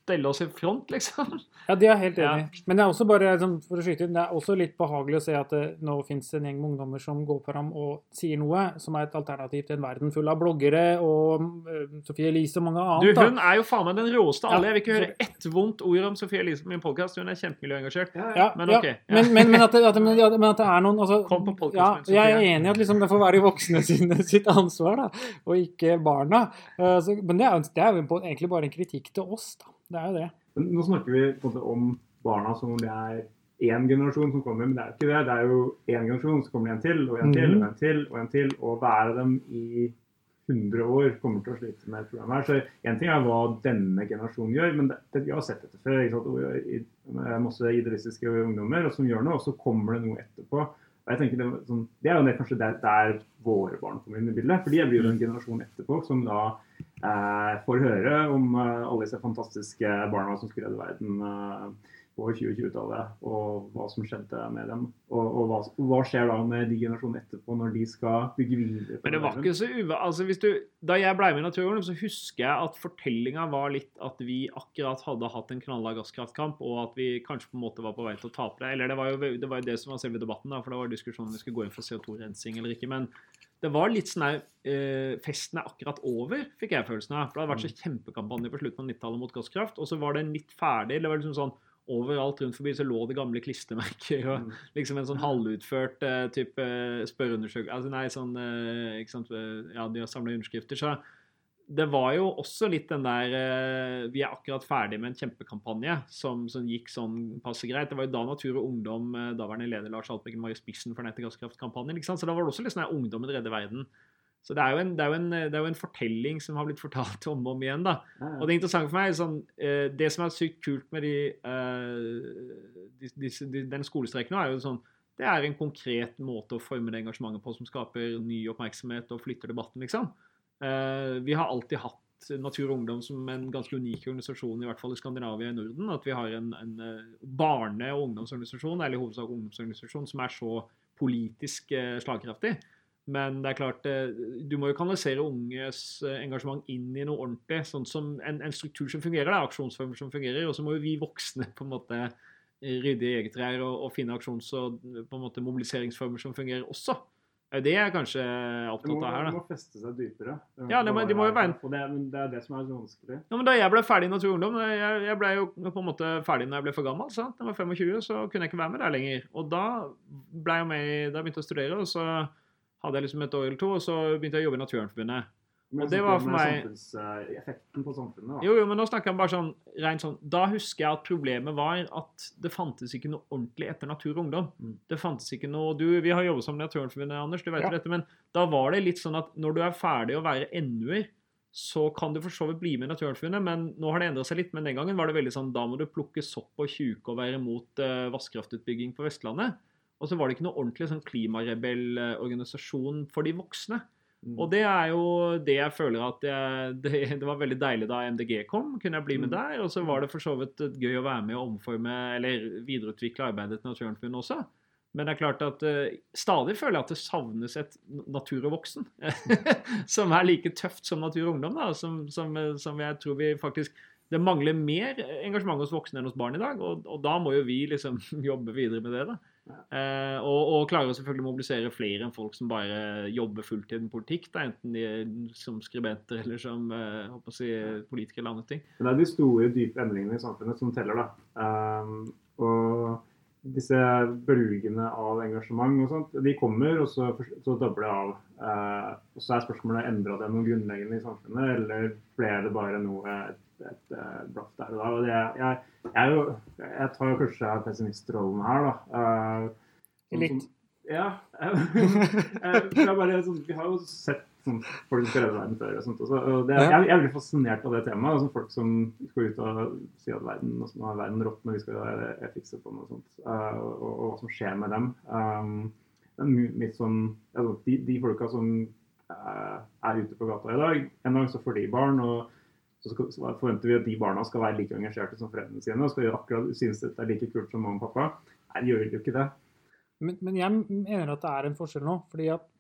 stelle oss i front, liksom. Ja, det er helt enig Ja. Men det er også bare, sånn, for å skyte inn, det er også litt behagelig å se at det nå fins en gjeng med ungdommer som går fram og sier noe som er et alternativ til en verden full av bloggere og uh, Sofie Elise og mange Du, annet. da. hun er jo faen meg den råeste av alle. Jeg vil ikke høre ett vondt ord om Sofie Elise på min podkast. Hun er kjempemiljøengasjert. Ja, Men ja, ok, ja. Men, men, men, at det, at, det- men, at det er noen altså, Kom på podkasten ja, min. Jeg er enig i at liksom, det får være de voksne sine, sitt ansvar, da, og ikke barna. Uh, så, men det er, det er jo egentlig bare en kritikk til oss, da. Det er jo det. Men nå snakker vi på en måte om barna som om det er én generasjon som kommer, men det er jo ikke det. Det er jo én generasjon, så kommer det en til, og en til, Mhm. og en til, og en til. Og hver av dem i 100 år kommer til å slite med et problem her. Så én ting er hva denne generasjonen gjør, men det, det, vi har sett dette før. ikke sant? Masse idealistiske ungdommer og som gjør noe, og så kommer det noe etterpå. Og jeg tenker Det, sånn, det er jo det, kanskje der, der våre barn kommer inn i bildet. For de blir jo en generasjon etterpå som da får høre om eh, alle disse fantastiske barna som skulle redde verden eh, på 2020-tallet, og hva som skjedde med dem. Og, og hva, hva skjer da med de generasjonene etterpå, når de skal bygge videre Men det var ikke så uva... Altså, hvis du, da jeg ble med i Naturvern, så husker jeg at fortellinga var litt at vi akkurat hadde hatt en knalla gasskraftkamp, og at vi kanskje på en måte var på vei til å tape det. Eller det var jo det, var jo det som var selve debatten, da, for det var diskusjonen om vi skulle gå inn for CO2-rensing eller ikke. Men det var litt sånn her eh, Festen er akkurat over, fikk jeg følelsen av. For det hadde vært så kjempekampanje på slutten av 90-tallet mot gasskraft, og så var den litt ferdig. Det var liksom sånn overalt rundt forbi så lå det gamle klistremerker og Mm. liksom en sånn halvutført uh, type spørreundersøkelse altså, Nei, sånn uh, ikke sant, eh, Ja, de har samla underskrifter. Så det var jo også litt den der uh, Vi er akkurat ferdig med en kjempekampanje som, som gikk sånn passe greit. Det var jo da Natur og Ungdom, eh, daværende leder Lars Haltbrekken, var i spissen for gasskraftkampanjen. ikke? Så da var det også litt sånn her Ungdommen redder verden. Så det er, en, det, er en, det er jo en fortelling som har blitt fortalt om og om igjen. da. Og det interessante for meg er sånn, eh, det som er sykt kult med de, de, de, de, den skolestreiken nå, er jo sånn det er en konkret måte å forme det engasjementet på som skaper ny oppmerksomhet og flytter debatten, liksom. Eh, vi har alltid hatt Natur og Ungdom som en ganske unik organisasjon, i hvert fall i Skandinavia og i Norden. At vi har en, en eh, barne- og ungdomsorganisasjon, eller i hovedsak ungdomsorganisasjon, som er så politisk eh, slagkraftig. Men det er klart, eh, du må jo kanalisere unges eh, engasjement inn i noe ordentlig. sånn som En, en struktur som fungerer, det er aksjonsformer som fungerer. Og så må jo vi voksne på en måte eh, rydde i eget reir og, og finne aksjons- og på en måte mobiliseringsformer som fungerer også. Det er det jeg kanskje er opptatt av her. det da. må feste seg dypere. Ja, det må- de må jo være- det, men det er det som er så vanskelig. Ja, men Da jeg ble ferdig i Natur og Ungdom, jeg, jeg ble jo på en måte ferdig når jeg ble for gammel. sant? Da jeg var 25, så kunne jeg ikke være med der lenger. Og da ble jeg med, da da jeg begynte å studere, og så hadde jeg liksom et år eller to, og så begynte jeg å jobbe i Naturvernforbundet. Men Og det var for meg- Effekten på samfunnet. Da. Jo, jo, men nå snakker jeg bare sånn, rent sånn Da husker jeg at problemet var at det fantes ikke noe ordentlig etter Natur og Ungdom. Mm. Det fantes ikke noe du, Vi har jobbet sammen i Naturvernforbundet, Anders, du vet Ja. jo dette, men da var det litt sånn at når du er ferdig å være NU-er, så kan du for så vidt bli med i Naturvernforbundet, men nå har det endret seg litt. Men den gangen var det veldig sånn da må du plukke sopp og tjuke og være mot uh, vannkraftutbygging på Vestlandet. Og så var det ikke noe ordentlig sånn klimarebellorganisasjon for de voksne. Mm. Og det er jo det jeg føler at jeg, det, det var veldig deilig da MDG kom. Kunne jeg bli med Mm. der. Og så var det for så vidt gøy å være med og omforme eller videreutvikle arbeidet til Naturvernforbundet også. Men det er klart at uh, stadig føler jeg at det savnes et natur og voksen. som er like tøft som natur og ungdom. da, Som, som, eh, som jeg tror vi faktisk Det mangler mer engasjement hos voksne enn hos barn i dag. Og, og da må jo vi liksom jobbe videre med det. da. Eh, og, og klare å mobilisere flere enn folk som bare jobber fulltid med politikk. Da, enten de er som skribenter eller som eh, å si, politikere eller andre ting. Det er de store, dype endringene i samfunnet som teller, da. Um, og disse bølgene av engasjement og sånt, de kommer, og så, så dobler det av. Uh, og så er spørsmålet endra det noe grunnleggende i samfunnet, eller ble det bare noe et, et, eh, blaff der og da. Og det, jeg, jeg, jo, jeg tar jo kanskje pessimistrollen her, da. Uh, sånn Litt. som- Ja. Eh, bare, sånn, vi har jo sett sånn, folk som skal redde verden før. og sånt også. Og det, jeg, jeg veldig fascinert av det temaet. Altså, folk som går ut og sier at verden, og sånn, verden rått når vi skal eh, fikse på noe sånt. eh, og, og, og hva som skjer med dem. Um, mitt sånn, altså, de, de folka som eh, er ute på gata i dag, en dag så får de barn. og så forventer vi at de barna skal være like engasjerte som foreldrene sine og skal gjøre akkurat synes dette er like kult som mamma og pappa. Nei, de gjør jo ikke det. Men, men jeg mener at det er en forskjell nå. fordi at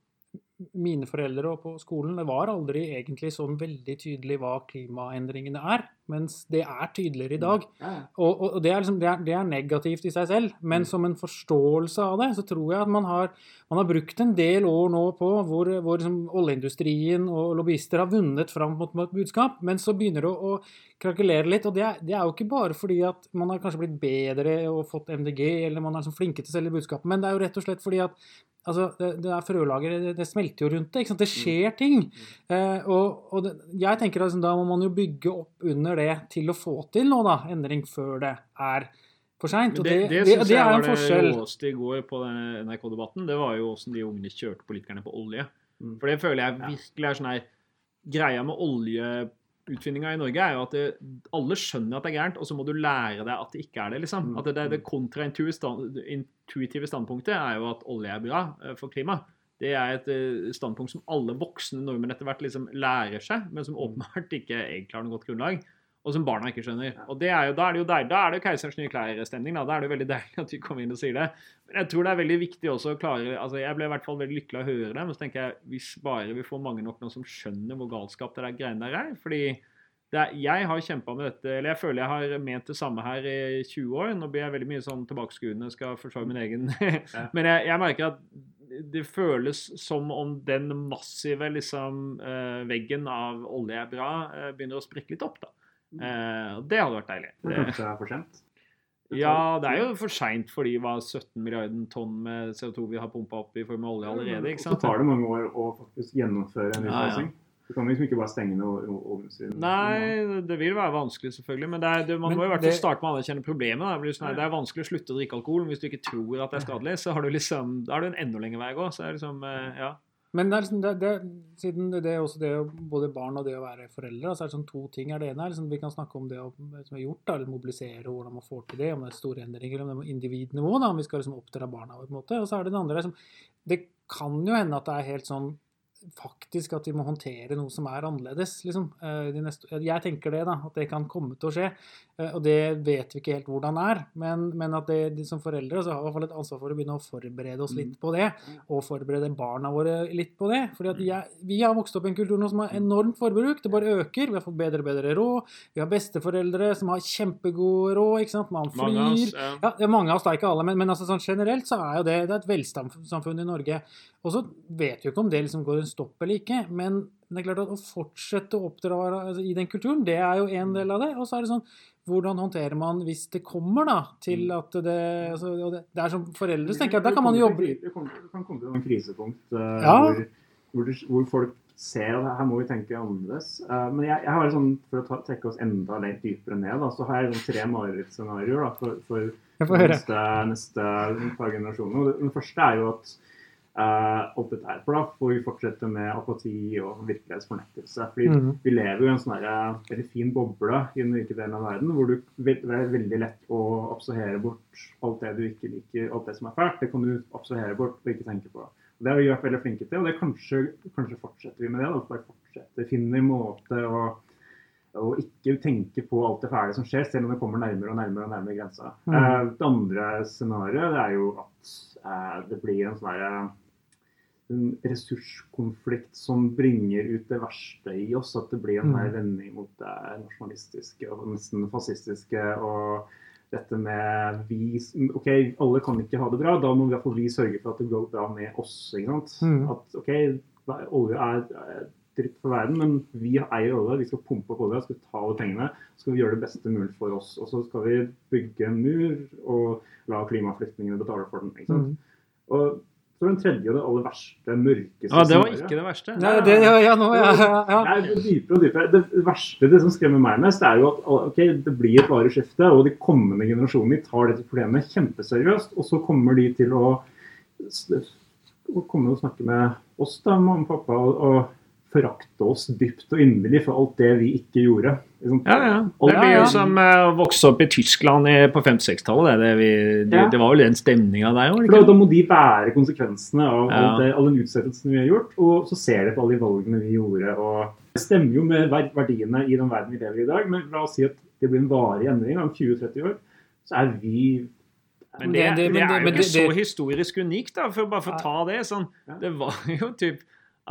mine foreldre og på skolen, det var aldri egentlig sånn veldig tydelig hva klimaendringene er. Mens det er tydeligere i dag. Ja, ja. Og, og, det, er liksom, det, er, det er negativt i seg selv, men Mm. som en forståelse av det, så tror jeg at man har, man har brukt en del år nå på hvor, hvor liksom oljeindustrien og lobbyister har vunnet fram mot et budskap, men så begynner det å, å krakelere litt. Og det er, det er jo ikke bare fordi at man har kanskje blitt bedre og fått MDG, eller man er liksom flinke til å selge budskap, men det er jo rett og slett fordi at Altså, det, det er frølager, det, det smelter jo rundt det. Det skjer ting. Eh, og og det, jeg tenker at altså, da må man jo bygge opp under det til å få til nå, da, endring før det er for seint. Og det, det, det, synes jeg er en forskjell. Det råeste i går på NRK-debatten, det var jo åssen de ungene kjørte politikerne på olje. Mm. For det føler jeg virkelig er sånn her Greia med oljeutvinninga i Norge er jo at det, alle skjønner at det er gærent, og så må du lære deg at det ikke er det. liksom. Mm. At det, det, det kontraintuitive standpunktet er jo at olje er bra eh, for klimaet. Det er et eh, standpunkt som alle voksne nordmenn etter hvert liksom lærer seg, men som åpenbart ikke egentlig har noe godt grunnlag. Og som barna ikke skjønner. Og det er jo, Da er det jo deilig, da er det jo keiserens nye klær-stemning. Da. da er det jo veldig deilig at vi kommer inn og sier det. Men jeg tror det er veldig viktig også å klare altså Jeg ble i hvert fall veldig lykkelig av å høre det. Men så tenker jeg hvis bare vi får mange nok nå som skjønner hvor galskap det der greiene der er fordi det er, jeg har kjempa med dette, eller jeg føler jeg har ment det samme her i 20 år. Nå blir jeg veldig mye sånn tilbakeskuende, skal forsvare min egen Men jeg, jeg merker at det føles som om den massive liksom, eh, veggen av olje er bra, eh, begynner å sprekke litt opp. da. Eh, og det hadde vært deilig. Det Det, kanskje er for sent. Ja, det er jo for seint fordi hva var 17 milliarder tonn med CO2 vi har pumpa opp i form av olje allerede. ikke sant? så tar det mange år å faktisk gjennomføre en Ja, ja. utfasing. Du kan liksom ikke bare stenge ned ovnsynet. Nei, det vil være vanskelig, selvfølgelig. Men det er, det, man Men må i hvert fall starte med å anerkjenne problemet. Da. Det, er, sånn, det er vanskelig å slutte å drikke alkohol men hvis du ikke tror at det er skadelig. Så har du liksom, da har du en enda lengre vei å gå. Så er det liksom, eh, ja. Men det er liksom, det, det, siden det er også det både barn og det å være foreldre, så er det sånn to ting. er Det ene er liksom, Vi kan snakke om det som er gjort, da, eller mobilisere, hvordan man får til det, om det er store endringer, om det er individnivå, da, om vi skal liksom oppdra barna på en måte. Og så er det det andre liksom, Det kan jo hende at det er helt sånn faktisk at vi må håndtere noe som er annerledes. liksom. Eh, neste, jeg tenker det, da, at det kan komme til å skje. Eh, Og det vet vi ikke helt hvordan er. Men, men at det, de som foreldre så har vi i hvert fall et ansvar for å begynne å forberede oss litt på det. Og forberede barna våre litt på det. fordi jeg, Vi har vokst opp i en kultur nå som har enormt forbruk. Det bare øker. Vi har fått bedre og bedre råd. Vi har besteforeldre som har kjempegod råd. ikke sant? Man Mange av flyr. oss, ja. Ja, mange av oss, er ikke alle, men, men altså, sånn generelt så er jo det, det er et velstandssamfunn i Norge. Og så vet vi jo ikke om det liksom går en stopp eller ikke, men det er klart at å fortsette å oppdra altså, i den kulturen, det er jo en del av det. Og så er det sånn, hvordan håndterer man hvis det kommer da, til at det, altså, det, er som foreldre, så tenker jeg at da kan man jobbe Det kan komme til noen krisepunkt uh, Ja. hvor, hvor, hvor folk ser at her må vi tenke annerledes. Uh, men jeg, jeg har sånn, for å ta, trekke oss enda litt dypere ned, da, så har jeg sånn tre marerittscenarioer for, for neste, neste par generasjoner. Den første er jo at alt dette er for da får vi fortsette med apati og virkelighetsfornektelse. Fordi Mhm. vi lever jo i en sånn her, veldig fin boble i den rike delen av verden, hvor du, det er veldig lett å abstrahere bort alt det du ikke liker, alt det som er fælt. Det kan du abstrahere bort og ikke tenke på. Og det har vi vært veldig flinke til, og det kanskje, kanskje fortsetter vi med det. Da. Bare fortsette, finner måte å og ikke tenke på alt det fæle som skjer, selv om det kommer nærmere og nærmere og nærmere grensa. Mm. Eh, det andre scenarioet er jo at eh, det blir en sånn en ressurskonflikt som bringer ut det verste i oss. At det blir en Mm. vending mot det nasjonalistiske og nesten fascistiske. og dette med vi, ok, Alle kan ikke ha det bra, da må i hvert fall vi sørge for at det går bra med oss. ikke sant? Mm. At ok, olje er dritt for verden, men vi eier olje. Vi skal pumpe opp olje, skal ta alle pengene. skal vi gjøre det beste mulig for oss. Og så skal vi bygge en mur og la klimaflyktningene betale for den. ikke sant? Mm. Og så den tredje og det aller verste, mørkeste Ja, det var scenariet. ikke det verste. Nei, det, ja, ja, nå, ja, ja. Det er dypere og dypere. Det verste, det som skremmer meg mest, er jo at ok, det blir et varig skifte, og de kommende generasjonene tar dette problemet kjempeseriøst. Og så kommer de til å, å komme og snakke med oss, da, mamma og pappa, og, og forakte oss dypt og inderlig for alt det vi ikke gjorde. Liksom, Ja, ja. Det er Ja, jo ja. som eh, å vokse opp i Tyskland i- på 50-60-tallet. Det, det, det, Ja. det var vel den stemninga der òg? Da, da må de bære konsekvensene av Ja. all, det, all den utsettelsen vi har gjort. Og så ser de på alle de valgene vi gjorde. og Det stemmer jo med verdiene i den verden vi lever i i dag. Men la oss si at det blir en varig endring om 20-30 år. Så er vi Men det, Det- det- det, men er jo ikke det- så historisk unikt, da, for bare for å ta det. sånn, Det var jo typ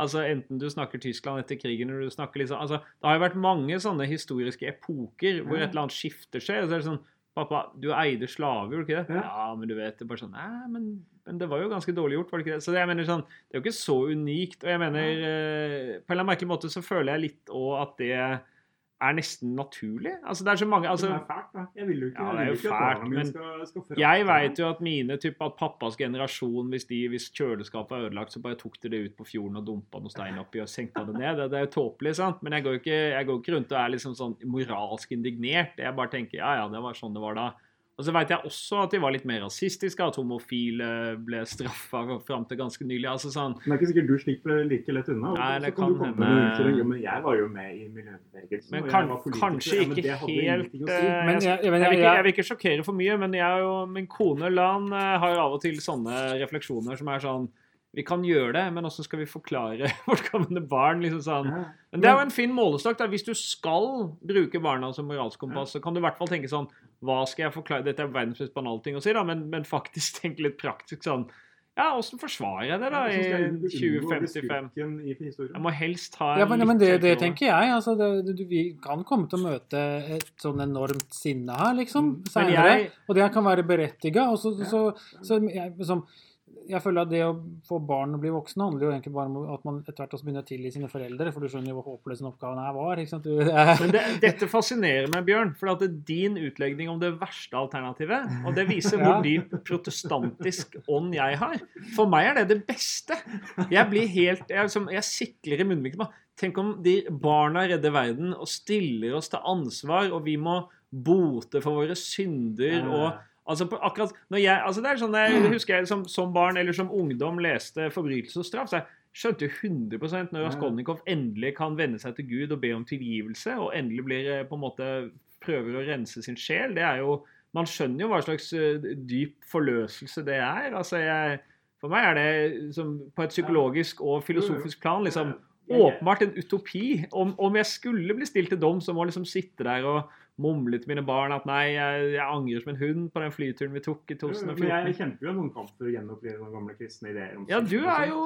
altså Enten du snakker Tyskland etter krigen, eller du snakker liksom altså, Det har jo vært mange sånne historiske epoker hvor et eller annet skifter seg. og så er det sånn Pappa, du eide slaver, gjorde du ikke det? Ja. Men du vet det bare sånn Nei, men, men det var jo ganske dårlig gjort, var det ikke det? Så det, jeg mener sånn, det er jo ikke så unikt. Og jeg mener eh, På en eller annen merkelig måte så føler jeg litt òg at det er nesten naturlig. Altså, det er så mange altså, det er fælt, da. Jeg vil jo ikke, Ja, det er jo fælt, men skal, skal jeg veit vet jo at mine typ, at pappas generasjon, hvis, de, hvis kjøleskapet er ødelagt, så bare tok de det ut på fjorden og dumpa noe stein oppi og senka det ned. Det, det er jo tåpelig, sant? Men jeg går ikke, jeg går ikke rundt og er liksom sånn moralsk indignert. Jeg bare tenker ja, ja, det var sånn det var da. Og så vet jeg også at de var litt mer rasistiske, at homofile ble straffa fram til ganske nylig. altså sånn, Men det er ikke sikkert du slipper like lett unna. Nei, det kan kan hende. Jo, men jeg var jo med i miljøbevegelsen. Men og jeg kan, kanskje Ja, men ikke helt si. eh, Men jeg, jeg- jeg, vil jeg- ikke, jeg- jeg vil ikke sjokkere for mye, men jeg og min kone Lan eh, har jo av og til sånne refleksjoner som er sånn Vi kan gjøre det, men hvordan skal vi forklare vårt kommende barn? liksom sånn. Men det er jo en fin målestokk. Hvis du skal bruke barna som moralsk kompass, så kan du i hvert fall tenke sånn Hva skal jeg forklare? Dette er verdens mest banale ting å si, da, men, men faktisk tenke litt praktisk sånn Ja, åssen forsvarer jeg det da ja, i jeg unngå å bli 2055? i? Jeg må helst ha en Ja, men, men det, det tenker jeg. altså det, du- Vi kan komme til å møte et sånn enormt sinne her, liksom, Mm. Seinere. jeg- Og det kan være berettiga. Og så, så, så jeg, liksom, jeg føler at det å få barn og bli voksen handler jo egentlig bare om at man etter hvert også begynner å tilgi sine foreldre, for du skjønner jo hvor håpløs den oppgaven her var. ikke sant? Du, det det, dette fascinerer meg, Bjørn, for at det din utlegning om det verste alternativet. Og det viser hvor dyp protestantisk ånd jeg har. For meg er det det beste. Jeg blir helt Jeg, liksom, jeg sikler i munnviken. bare, Tenk om de barna redder verden og stiller oss til ansvar, og vi må bote for våre synder og Altså, på, akkurat når jeg, altså det er sånn jeg husker jeg som, som barn eller som ungdom leste 'Forbrytelse og straff', så jeg skjønte jo 100% når Raskolnikov endelig kan vende seg til Gud og be om tilgivelse, og endelig blir eh, på en måte prøver å rense sin sjel. Det er jo Man skjønner jo hva slags eh, dyp forløselse det er. Altså, jeg, for meg er det som, på et psykologisk og filosofisk plan liksom åpenbart en utopi. Om, om jeg skulle bli stilt til dom, så må jeg liksom sitte der og mumle til mine barn at nei, jeg, jeg angrer som en hund på den flyturen vi tok i Men 2014. jeg kjemper jo noen kamper kamp for å gjenopplive noen gamle kristne ideer. om Ja, du er jo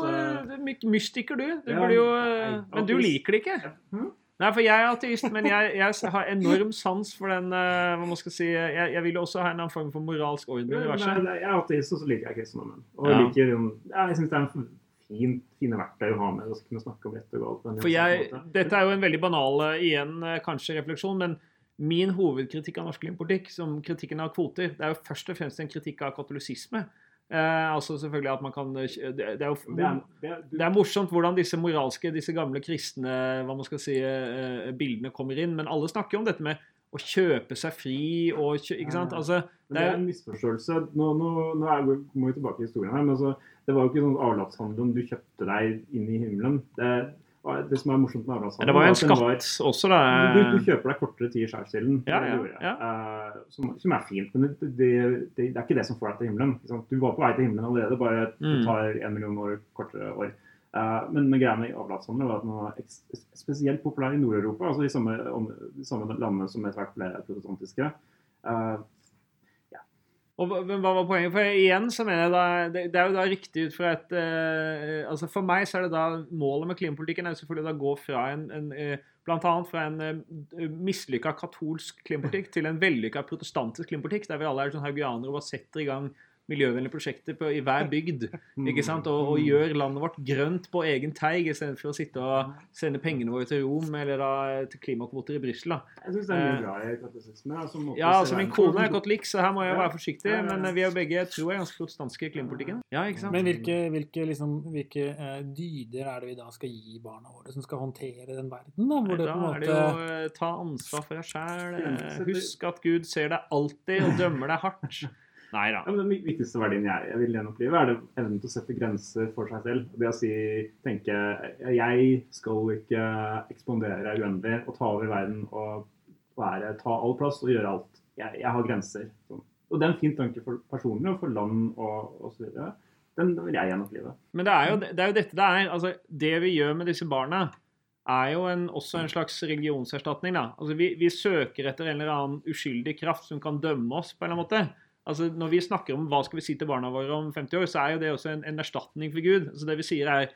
my- mystiker, du. du Ja, jo, eh, men du liker det ikke. Hm? Nei, for jeg er ateist, men jeg, jeg har enorm sans for den uh, hva man skal si, jeg, jeg vil jo også ha en annen form for moralsk orden i universet. er- Jeg er ateist, og så liker jeg kristendommen. Og Ja. liker, um, ja, jeg syns det er en fin, fine verktøy å ha med å kunne snakke om rett og galt. For jeg. Dette er jo en veldig banal igjen kanskje refleksjon, men min hovedkritikk av norsk klimapolitikk, som kritikken av kvoter, det er jo først og fremst en kritikk av katolisisme. Eh, altså selvfølgelig at man kan eh, Det, det er jo det er, det er, Det er morsomt hvordan disse moralske, disse gamle kristne hva man skal si, eh, bildene kommer inn. Men alle snakker jo om dette med å kjøpe seg fri og Ikke sant? Altså, men det er en misforståelse. Nå, nå, nå er, må vi tilbake i historien her, men altså, det var jo ikke sånn avlatshandel om du kjøpte deg inn i himmelen. Det, det som er morsomt med Arendalshallen det var jo en skatt at var- også, da. Du, du kjøper deg kortere tid i skjærsilden, Ja, ja, ja. uh, som, som er fint, men det, det, det, det er ikke det som får deg til himmelen. Du var på vei til himmelen allerede, bare det Mm. tar en million år kortere år. Uh, men, men greia med avlatshandel var at den var spesielt populær i Nord-Europa, altså de samme, om, de samme landene som etter hvert ble protestantiske. Eh, Og men hva var poenget? For igjen så mener jeg da Det, det er jo da riktig ut fra et eh, altså For meg så er det da målet med klimapolitikken er jo selvfølgelig å gå fra en, en eh, annet fra en uh, mislykka katolsk klimapolitikk til en vellykka protestantisk klimapolitikk, der vi alle er sånn haugianere og bare setter i gang miljøvennlige prosjekter på, i hver bygd. ikke sant? Og, og gjør landet vårt grønt på egen teig, istedenfor å sitte og sende pengene våre til Rom eller da til klimakvoter i Brussel. Jeg syns det er mye bra i katolisisme. Altså, Ja, altså Min kone er katolikk, så her må jeg være forsiktig. Men eh, vi er begge tror jeg ganske protestanske i klimapolitikken. Ja, ikke sant? Men hvilke, hvilke, liksom, hvilke uh, dyder er det vi da skal gi barna våre, som skal håndtere den verden? da, hvor Nei, det da på en er det måte... jo eh, ta ansvar for deg sjæl. Husk at Gud ser deg alltid og dømmer deg hardt. Nei da. Ja, men Den viktigste verdien jeg, jeg vil gjenopplive, er det evnen til å sette grenser for seg selv. Det å si, tenke jeg skal ikke ekspandere uendelig og ta over verden og være, ta all plass og gjøre alt. Jeg, jeg har grenser. Sånn. Og det er en fin tanke for personlig og for land og osv. Den, den vil jeg gjenopplive. Men det er, jo, det er jo dette det er. Altså, det vi gjør med disse barna, er jo en, også en slags religionserstatning. Da. Altså, vi, vi søker etter en eller annen uskyldig kraft som kan dømme oss på en eller annen måte. Altså, når vi snakker om hva skal vi si til barna våre om 50 år, så er jo det også en, en erstatning for Gud. Så det vi sier er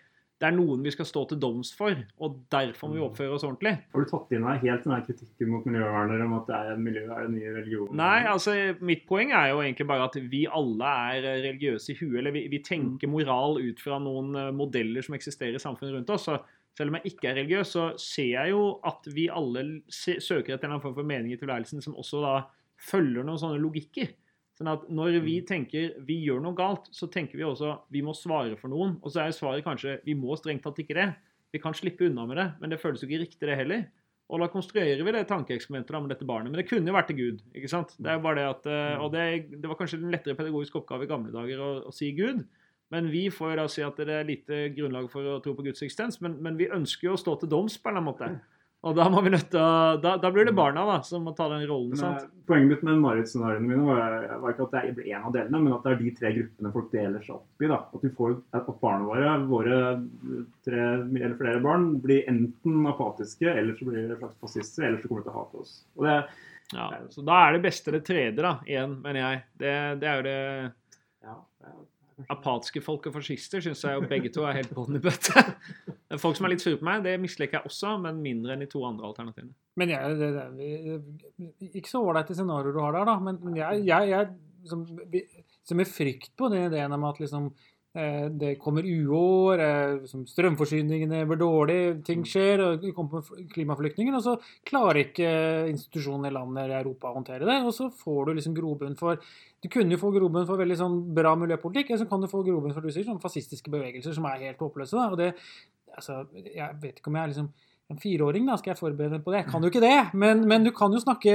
det er noen vi skal stå til doms for, og derfor må vi oppføre oss ordentlig. Har du tatt inn deg helt den her kritikken mot miljøvernere om at det er miljø er den nye religionen? Nei, altså mitt poeng er jo egentlig bare at vi alle er eh, religiøse i huet. Eller vi, vi tenker moral ut fra noen eh, modeller som eksisterer i samfunnet rundt oss. Så selv om jeg ikke er religiøs, så ser jeg jo at vi alle søker etter en form for mening i tilværelsen som også da følger noen sånne logikker. Sånn at når vi tenker vi gjør noe galt, så tenker vi også vi må svare for noen. Og så er svaret kanskje vi må strengt tatt ikke det. Vi kan slippe unna med det, men det føles jo ikke riktig det heller. Og da konstruerer vi det tankeeksperimentet med dette barnet. Men det kunne jo vært til Gud. ikke sant? Det er jo bare det at, eh, Og det, det var kanskje en lettere pedagogisk oppgave i gamle dager å, å si Gud. Men vi får jo da si at det er lite grunnlag for å tro på Guds eksistens. Men, men vi ønsker jo å stå til doms på en eller annen måte. Og da å, da, da blir det barna da, som må ta den rollen. Sant? eh, Poenget mitt med marerittsscenarioene mine var, var ikke at det ble en av delene, men at det er de tre gruppene folk deler seg opp i. da. At, får, at barna våre, våre tre eller flere barn, blir enten apatiske, eller så blir de slags fascister, eller så kommer de til å hate oss. Det, Ja, så da er det beste det tredje, da, igjen, mener jeg. Det, det er jo det ja, det er- apatiske folk og fascister syns jeg jo begge to er helt bånn i bøtte. Folk som er litt sure på meg, det misliker jeg også, men mindre enn de to andre alternativene. Men jeg, det, det, ikke så ålreite scenarioer du har der, da. Men, jeg, jeg, jeg som, som er frykt på den ideen om at liksom eh, det kommer uår, eh, strømforsyningene blir dårlige, ting skjer, og det kommer fl- klimaflyktninger, og så klarer ikke institusjonene i landet i Europa å håndtere det, og så får du liksom grobunn for Du kunne jo få grobunn for veldig sånn bra miljøpolitikk, eller så kan du få grobunn for du sier, sånn fascistiske bevegelser som er helt håpløse. Da. Og det, altså, jeg vet ikke om jeg er liksom en fireåring, da, skal jeg forberede meg på det? Jeg kan jo ikke det. Men, men du kan jo snakke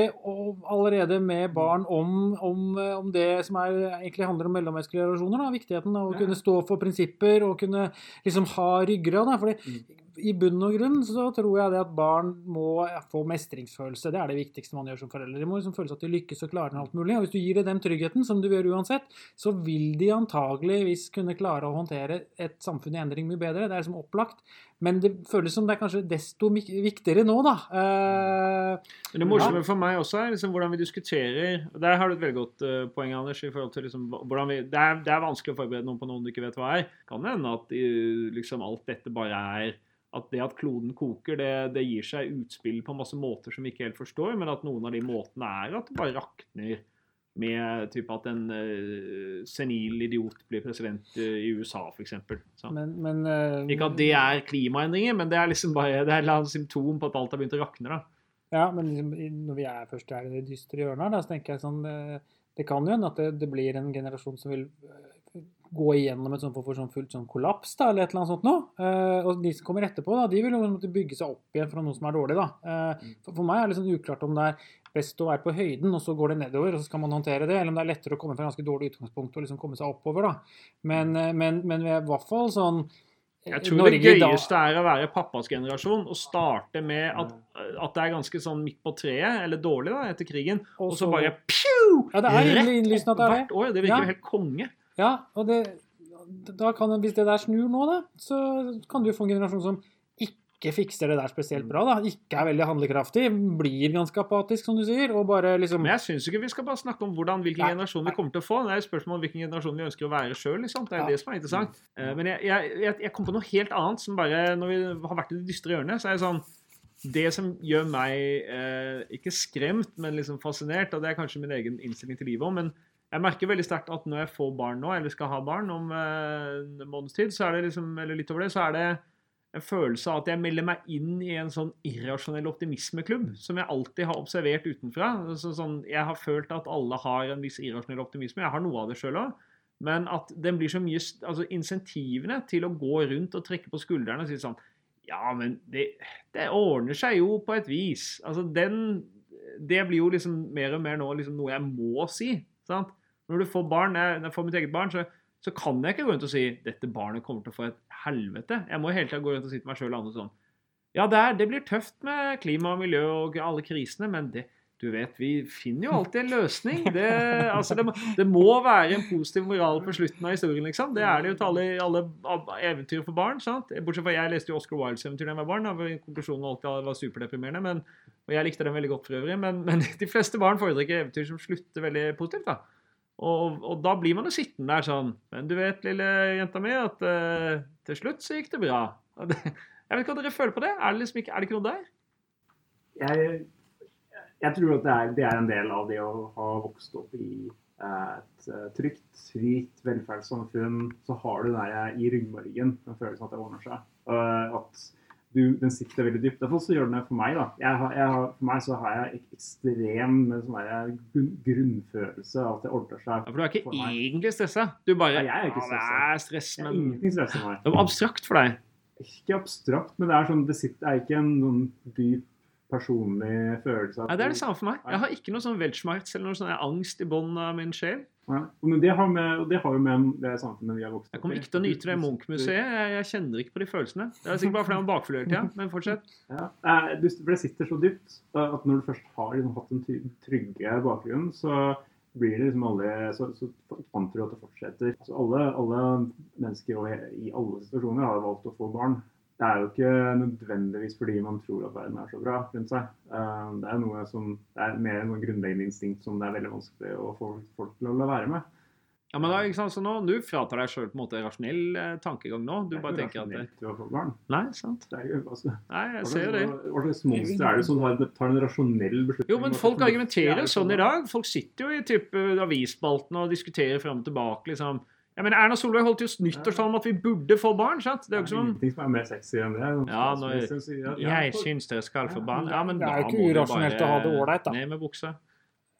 allerede med barn om, om, om det som er, egentlig handler om mellommenneskelige relasjoner. Da. Viktigheten av å kunne stå for prinsipper og kunne liksom ha ryggrad. Da. Fordi i bunn og grunn så tror jeg det at barn må få mestringsfølelse. Det er det viktigste man gjør som foreldre. De må liksom føle at de lykkes og klarer alt mulig. Og hvis du gir dem tryggheten, som du gjør uansett, så vil de antageligvis kunne klare å håndtere et samfunn i endring mye bedre. Det er liksom opplagt. Men det føles som det er kanskje desto viktigere nå, da. Uh, det morsomme for meg også er liksom hvordan vi diskuterer og Der har du et veldig godt uh, poeng, Anders. i forhold til liksom, hvordan vi, det, er, det er vanskelig å forberede noen på noen du ikke vet hva er. Kan det hende at uh, liksom, alt dette bare er At det at kloden koker, det, det gir seg utspill på masse måter som vi ikke helt forstår, men at noen av de måtene er at det bare rakner med type at en uh, senil idiot blir president uh, i USA, f.eks. men, men eh, Ikke at det er klimaendringer, men det er liksom bare det er et symptom på at alt har begynt å rakne. da. Ja, men liksom, når vi er først er i det dystre hjørnet, da, så tenker jeg sånn eh, Det kan jo hende at det, det blir en generasjon som vil gå igjennom et sånt, for, for sånn fullt sånn kollaps, da, eller et eller annet sånt noe. Eh, og de som kommer etterpå, da, de vil jo måtte bygge seg opp igjen fra noe som er dårlig, da. Eh, for, for meg er det sånn uklart om det er best å være på høyden, og så går det nedover, og så skal man håndtere det, eller om det er lettere å komme fra ganske dårlig utgangspunkt og liksom komme seg oppover, da. Men, eh, men, men i hvert fall sånn eh, Jeg tror Norge det gøyeste er å være pappas generasjon og starte med at, at det er ganske sånn midt på treet, eller dårlig da, etter krigen, og så bare pju! Ja, det er Rett det. Hvert år. Det virker Ja. helt konge. Ja, og det, da kan, hvis det der snur nå, da, så kan du få en generasjon som ikke fikser det der spesielt bra. da, Ikke er veldig handlekraftig, blir ganske apatisk, som du sier, og bare liksom Men jeg syns ikke vi skal bare snakke om hvordan, hvilken Nei, generasjon vi kommer til å få. Det er jo spørsmål om hvilken generasjon vi ønsker å være sjøl. Liksom. Det er Ja. det som er interessant. Eh, Men jeg, jeg, jeg, jeg kom på noe helt annet som bare Når vi har vært i det dystre hjørnet, så er det sånn Det som gjør meg eh, ikke skremt, men liksom fascinert, og det er kanskje min egen innstilling til livet òg, men jeg merker veldig sterkt at når jeg får barn nå, eller skal ha barn om eh, en måneds tid, så er det liksom, eller litt over det, så er det en følelse av at jeg melder meg inn i en sånn irrasjonell optimismeklubb, som jeg alltid har observert utenfra. Så sånn, jeg har følt at alle har en viss irrasjonell optimisme. Jeg har noe av det sjøl òg. Men at den blir så mye altså Insentivene til å gå rundt og trekke på skuldrene og si sånn Ja, men det, det ordner seg jo på et vis. Altså, den Det blir jo liksom mer og mer nå liksom noe jeg må si. Sant? Når du får barn, jeg, når jeg får mitt eget barn, så, så kan jeg ikke gå rundt og si dette barnet kommer til å få et helvete. Jeg må hele tida gå rundt og si til meg sjøl og andre sånn Ja, det, er, det blir tøft med klima og miljø og alle krisene, men det, du vet, vi finner jo alltid en løsning. Det, altså, det, må, det må være en positiv moral på slutten av historien, liksom. Det er det jo til alle, alle eventyr for barn. sant? Bortsett fra jeg leste jo Oscar Wildes eventyr da jeg var barn. og Konklusjonen alltid var superdeprimerende. Men, og jeg likte den veldig godt for øvrig. Men, men de fleste barn foretrekker eventyr som slutter veldig positivt. da. Og, og da blir man jo sittende der sånn Men du vet, lille jenta mi, at uh, til slutt så gikk det bra. Jeg vet ikke hva dere føler på det. Er det liksom ikke, er det ikke noe der? jeg, jeg tror at det er, det er en del av det å ha vokst opp i eh, et eh, trygt, rikt velferdssamfunn. Så har du den der i ryggmargen, den følelsen at det ordner seg. At du, den sitter veldig dypt. Derfor så gjør den det for meg. da. Jeg har, jeg for meg så har jeg ekstrem sånn grunnfølelse av at det ordner seg. Ja, for du er ikke egentlig stressa. Du bare ja, jeg er ikke Ja, det er stress, Det er ingenting stresser meg. det var abstrakt for deg. Ikke abstrakt, men det er sånn, det sitter, er ikke en noen dyp personlig følelse. av- Nei, Det er det samme for meg. Jeg har ikke noe sånn weltschmerz eller noe sånn angst i bånn av min sjel. Ja, Men det har, med, det har jo med det samfunnet vi har vokst opp i. Jeg kommer ikke til å nyte det Munch-museet. Jeg, jeg kjenner ikke på de følelsene. Det er sikkert bare fordi jeg var bakfull hele tida. Men fortsett. Ja, eh, du- for det sitter så dypt at når du først har liksom hatt den trygge bakgrunnen, så blir det liksom alle, så, så vant du at det fortsetter. Altså alle, alle mennesker i alle situasjoner har valgt å få barn. Det er jo ikke nødvendigvis fordi man tror at verden er så bra rundt seg. Eh, Det er noe som, det er mer enn noe grunnleggende instinkt som det er veldig vanskelig å få folk til å la være med. Ja, men da, ikke sant, så nå, Du fratar deg sjøl rasjonell eh, tankegang nå. Du Det er bare ikke tenker at det, å få barn. Nei, sant. Det er jo, altså, Nei, jeg ser det. Hva slags monster er det som tar en rasjonell beslutning? Jo, men folk argumenterer er sånn i dag. Folk sitter jo i type avisspaltene og diskuterer fram og tilbake. liksom, Jeg mener, Erna Solberg holdt jo nyttårstale om at vi burde få barn. sant? Det er jo ikke som Ingenting som er mer sexy enn det. Ja, når- at- ja, Jeg syns dere skal få barn. Ja, men Det er jo ikke urasjonelt å ha det ålreit, da. Ned med buksa.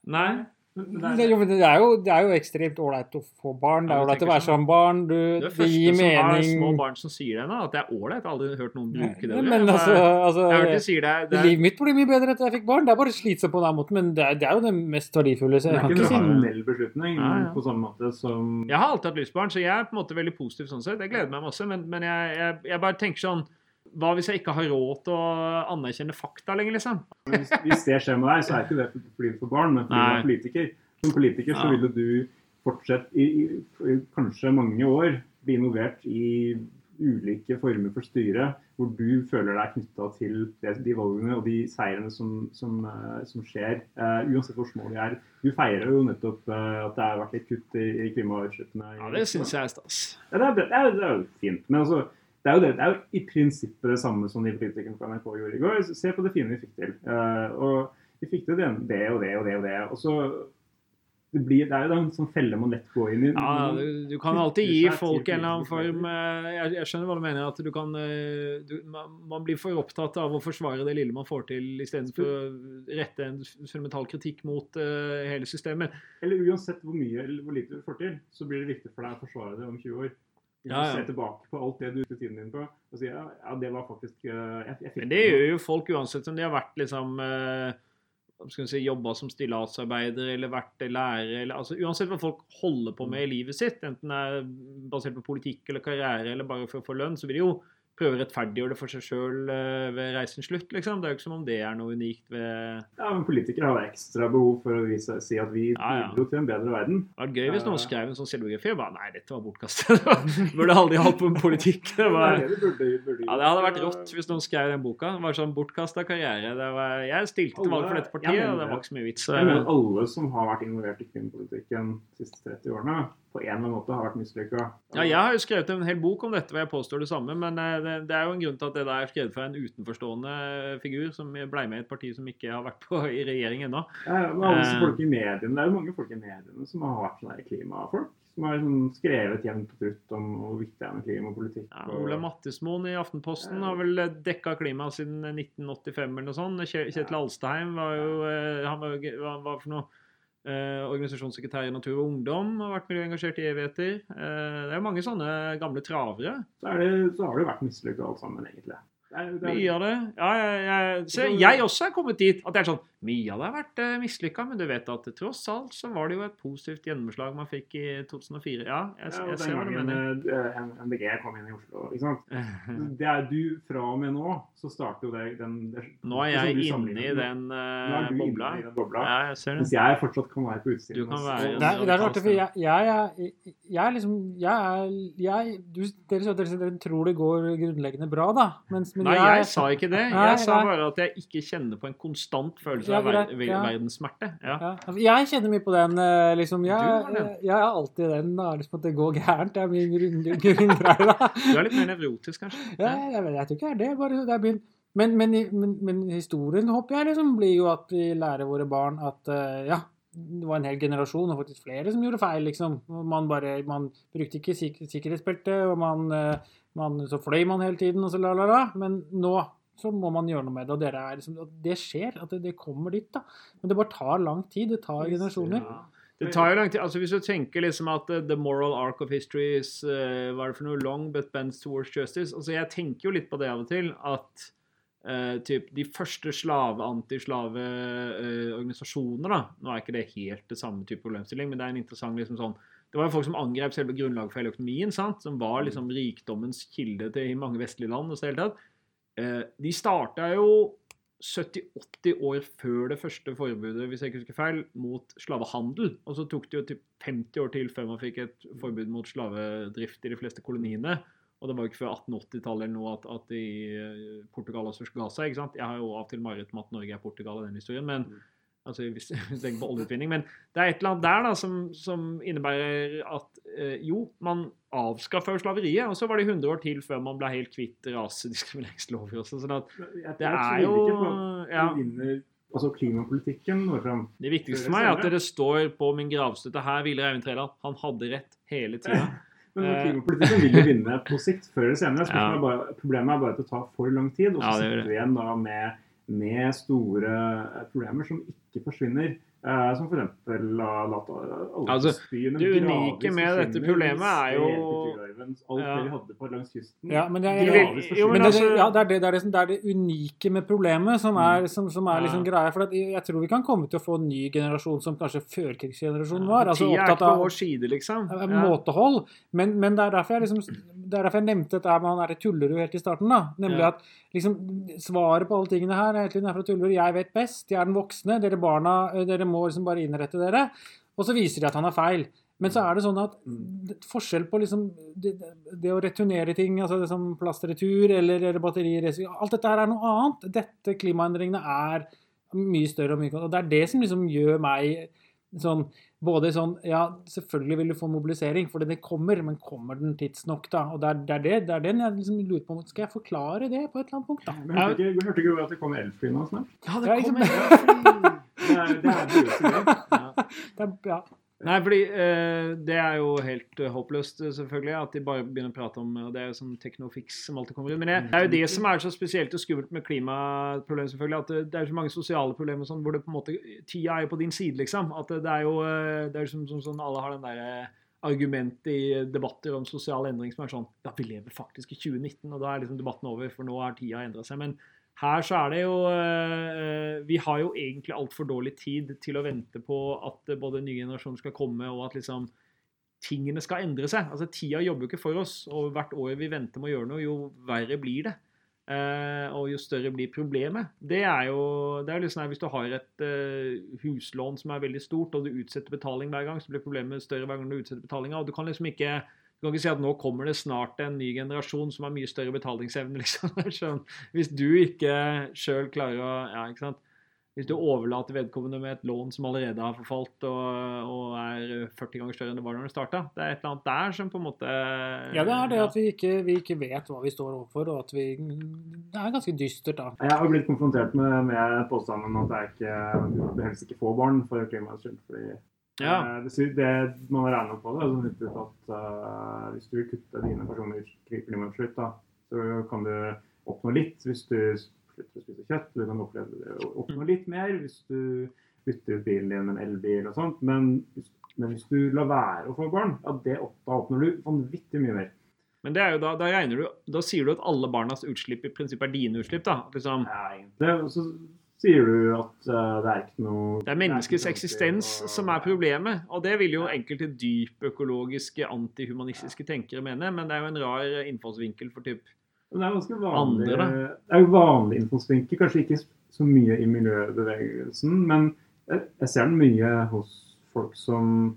Nei. Det, det er- jo, men det, er jo, det er jo ekstremt ålreit å få barn. Det er ålreit å være sånn. sammen barn. Du, Det er det første som har små barn som sier det da, at det er ålreit. Jeg har aldri hørt noen bruke det. Men Jeg altså, altså jeg har hørt de sier det. det er, Livet mitt ble mye bedre etter jeg fikk barn. Det er bare slitsomt på den måten, men det er, det er jo det mest verdifulle. Så det jeg er ikke en rasjonell beslutning Ja, ja. på samme måte som jeg har alltid hatt lyst på barn, så jeg er på en måte veldig positiv sånn sett. Jeg gleder meg masse, men, men jeg, jeg, jeg bare tenker sånn Hva hvis jeg ikke har råd til å anerkjenne fakta lenger, liksom? Hvis, hvis det skjer med deg, så er ikke det fordi du får barn, men fordi du er politiker. Som politiker så Ja. vil jo du fortsatt i, i, kanskje mange år bli involvert i ulike former for styre, hvor du føler deg knytta til det, de valgene og de seirene som, som, eh, som skjer, uh, uansett hvor små de er. Du feirer jo nettopp uh, at det har vært litt kutt i, i klimautslippene. Ja, det syns jeg er stas. Ja, det, er, det, er, det er jo fint. Men altså, det er, det, det er jo i prinsippet det samme som de politikerne fra NRK gjorde i går. Se på det fine vi fikk til. Uh, og vi fikk til det, det og det og det og det. Og så det, blir, det er jo en sånn felle man lett går inn i. Ja, du, du kan alltid gi folk en eller annen form eh, jeg, jeg skjønner hva du mener. At du kan eh, du, man, man blir for opptatt av å forsvare det lille man får til, istedenfor å rette en fundamental kritikk mot uh, hele systemet. Eller uansett hvor mye eller hvor lite du får til, så blir det viktig for deg å forsvare det om 20 år. Du Ja, ja. ser tilbake på alt det du brukte tiden din på, og sier ja, ja det var faktisk eh, jeg, jeg Men det gjør jo folk uansett om de har vært liksom eh, skal si, jobba som stillasarbeider eller vært lærer. Eller, altså, uansett hva folk holder på med i livet sitt, enten det er basert på politikk eller karriere eller bare for å få lønn, så vil de jo prøve å rettferdiggjøre det for seg sjøl ved reisens slutt. liksom. Det er jo ikke som om det er noe unikt ved Ja, men Politikere har ekstra behov for å vise, si at vi Ja, ja. til en bedre verden. Det hadde vært gøy hvis noen skrev en sånn selvbiografi og bare Nei, dette var bortkastet. Burde aldri holdt på med politikk. Det var, ja, det hadde vært rått hvis noen skrev den boka. Det var sånn bortkasta karriere. Det var, jeg stilte til valg for dette partiet, og det var ikke så mye vits. Jeg mener at alle som har vært involvert i kvinnepolitikken de siste 30 årene, på en eller annen måte har vært mislykka. Ja, jeg har jo skrevet en hel bok om dette, hvor jeg påstår det samme. Men eh, det, det er jo en grunn til at det der er skrevet fra en utenforstående figur som ble med i et parti som ikke har vært på i regjering ennå. Ja, men alle disse Eh. folk i mediene, Det er jo mange folk i mediene som har vært sånne klimafolk. Som har sånn skrevet jevnt og trutt om hvor viktig det er med klimapolitikk. Ja, Ole Mattismoen i Aftenposten har vel dekka klima siden 1985 eller noe sånt. Kje- Kjetil Alstheim var jo eh, Han var var for noe eh, organisasjonssekretær i Natur og Ungdom. Har vært miljøengasjert i evigheter. Eh, det er mange sånne gamle travere. så, er det, så har det vært mislykka alt sammen, egentlig. Det er, det er, Mye av det. Ja, jeg, jeg, se, jeg også er kommet dit at det er sånn Mye av det har vært uh, mislykka, men du vet at tross alt så var det jo et positivt gjennomslag man fikk i 2004. Ja, jeg, ja, jeg ser hva du mener. eh, MDG kom inn i Oslo. ikke sant? Det er du fra og med nå, så starter jo det den det, Nå er jeg inne i den uh, eh, bobla. inne i den bobla. Ja, jeg ser Mens jeg fortsatt kan være på utsiden. Du kan være- Det er, det er rart, for jeg, jeg, jeg er liksom Jeg er jeg, du, dere, dere, dere tror det går grunnleggende bra, da. Mens, men Nei, jeg, jeg sa ikke det. Nei, Jeg sa nei. bare at jeg ikke kjenner på en konstant følelse Ja, ver ja. verdenssmerte. Ja. jeg kjenner mye på den. eh, liksom, jeg, har den. jeg, jeg er alltid den. da, liksom At det går gærent. Det er min grunn- grunngreie. Du er litt mer nevrotisk, kanskje? Ja, jeg, vet, jeg tror ikke det er det. Bare, det er min, Men, men, men, men historien håper jeg liksom blir jo at vi lærer våre barn at eh, ja, det var en hel generasjon, og faktisk flere, som gjorde feil. liksom. Man bare, man brukte ikke sik sikkerhetsbelte, og man, eh, man, så fløy man hele tiden, og så la, la, la. Men nå så må man gjøre noe med det, og dere er liksom, det skjer. At det, det kommer dit. da. Men det bare tar lang tid. Det tar generasjoner. Ja. Det tar jo lang tid. altså Hvis du tenker liksom at uh, the moral arc of history is uh, hva er det for noe long but bends towards justice altså Jeg tenker jo litt på det av og til. At uh, typ, de første slave-antislave-organisasjoner da, Nå er ikke det helt det samme type problemstilling, men det er en interessant liksom sånn det var jo folk som angrep selve grunnlaget for hele økonomien, sant? som var liksom rikdommens kilde til i mange vestlige land. og så hele tatt. Eh, de starta jo 70-80 år før det første forbudet hvis jeg ikke husker feil, mot slavehandel. Og så tok det jo typ 50 år til før man fikk et forbud mot slavedrift i de fleste koloniene. Og det var jo ikke før 1880-tallet eller noe at, at de, eh, Portugal også ga seg. ikke sant? Jeg har jo av og til mareritt om at Norge er Portugal i den historien. men altså hvis hvis tenker på oljeutvinning, Men det er et eller annet der da som, som innebærer at eh, jo, man avskaffa jo slaveriet, og så var det 100 år til før man ble helt kvitt rasediskrimineringslover. også, sånn at Jeg- det er jo ja. Altså klimapolitikken når fram. Det viktigste for meg er at det står på min gravstøtte her hviler Eivind Trældal. Han hadde rett hele tida. Men Eh. klimapolitikken vil jo vinne på sikt, før eller senere. Ja. er bare, problemet er bare at det tar for lang tid. Og så Ja, sitter vi igjen da med, med store eh, problemer som ikke forsvinner. Eh, som f.eks. at Altså, det unike med dette problemet er jo- Alt Ja. det vi hadde på langs kysten. Ja, men det er- jo, Men det, altså- ja, det, er det, det, er det, det er det unike med problemet som er, som, som er liksom Ja. greia. For at jeg tror vi kan komme til å få en ny generasjon som kanskje førkrigsgenerasjonen var. altså er opptatt ikke på av vår side, liksom. eh, Ja. måtehold. Men, men det, er derfor jeg liksom, det er derfor jeg nevnte at man er et Tullerud helt i starten. da, Nemlig Ja. at liksom, svaret på alle tingene her er egentlig er fra Tullerud. Jeg vet best. Jeg er den voksne. Dere barna, eh, dere må liksom bare innrette dere. Og så viser de at han har feil. Men så er det sånn at forskjell på liksom det, det å returnere ting, altså det som plastretur eller, eller batteriresirkulering Alt dette her er noe annet. Dette klimaendringene er mye større og mye Og det er det som liksom gjør meg sånn både sånn Ja, selvfølgelig vil du få mobilisering, for det kommer, men kommer den tidsnok, da? Og det er, det er, det, det er den jeg liksom lurer på. Skal jeg forklare det på et eller annet punkt, da? Men hørte ikke, hørte ikke at det kom elfly nå snart? Ja, det kom kommer- Det er, det det. Ja. Nei, fordi eh, det er jo helt uh, håpløst, eh, selvfølgelig, at de bare begynner å prate om og Det er jo sånn teknofix som alltid kommer ut. Men det, det er jo det som er så spesielt og skummelt med klimaproblemet, selvfølgelig. At det, det er så mange sosiale problemer og sånn, hvor det på en måte Tida er jo på din side, liksom. At det, er jo eh, det er som, som sånn alle har den derre argumentet i debatter om sosial endring som er sånn Ja, vi lever faktisk i 2019, og da er liksom debatten over, for nå har tida endra seg. Men her så er det jo eh, Vi har jo egentlig altfor dårlig tid til å vente på at eh, både nye generasjoner skal komme, og at liksom tingene skal endre seg. Altså Tida jobber jo ikke for oss, og hvert år vi venter med å gjøre noe, jo verre blir det. Eh, og jo større blir problemet. Det er jo det er liksom her, Hvis du har et eh, huslån som er veldig stort, og du utsetter betaling hver gang, så blir problemet større hver gang du utsetter betalinga. Og du kan liksom ikke du kan ikke si at nå kommer det snart en ny generasjon som har mye større betalingsevne. liksom. Sånn, Hvis du ikke sjøl klarer å ja, ikke sant? Hvis du overlater vedkommende med et lån som allerede har forfalt og, og er 40 ganger større enn det var når det starta. Det er et eller annet der som på en måte ja, det er det at vi ikke, vi ikke vet hva vi står overfor, og at vi Det er ganske dystert, da. Jeg har blitt konfrontert med, med påstanden om at det er ikke, du helst ikke får barn for klimaets skyld. fordi Ja. eh, det, det man har regnet på det, sånn ut at uh, hvis du vil kutte dine personlige klimautslipp, da, så kan du oppnå litt hvis du slutter å spise kjøtt. Du kan oppleve, oppnå litt mer hvis du bytter ut bilen din med en elbil og sånt. Men, men hvis du lar være å få barn, ja, det, da oppnår du vanvittig mye mer. Men det er jo da, da regner du Da sier du at alle barnas utslipp i prinsippet er dine utslipp. da. Liksom, Ja, egentlig. Og så sier du at eh, det er ikke noe det er menneskets eksistens og... som er problemet. Og det vil jo enkelte dypøkologiske, antihumanistiske tenkere mene, men det er jo en rar innfallsvinkel for typ Men det er ganske vanlig, Andre, det er jo vanlig innfallsvinkel, kanskje ikke så mye i miljøbevegelsen, men jeg, jeg ser den mye hos folk som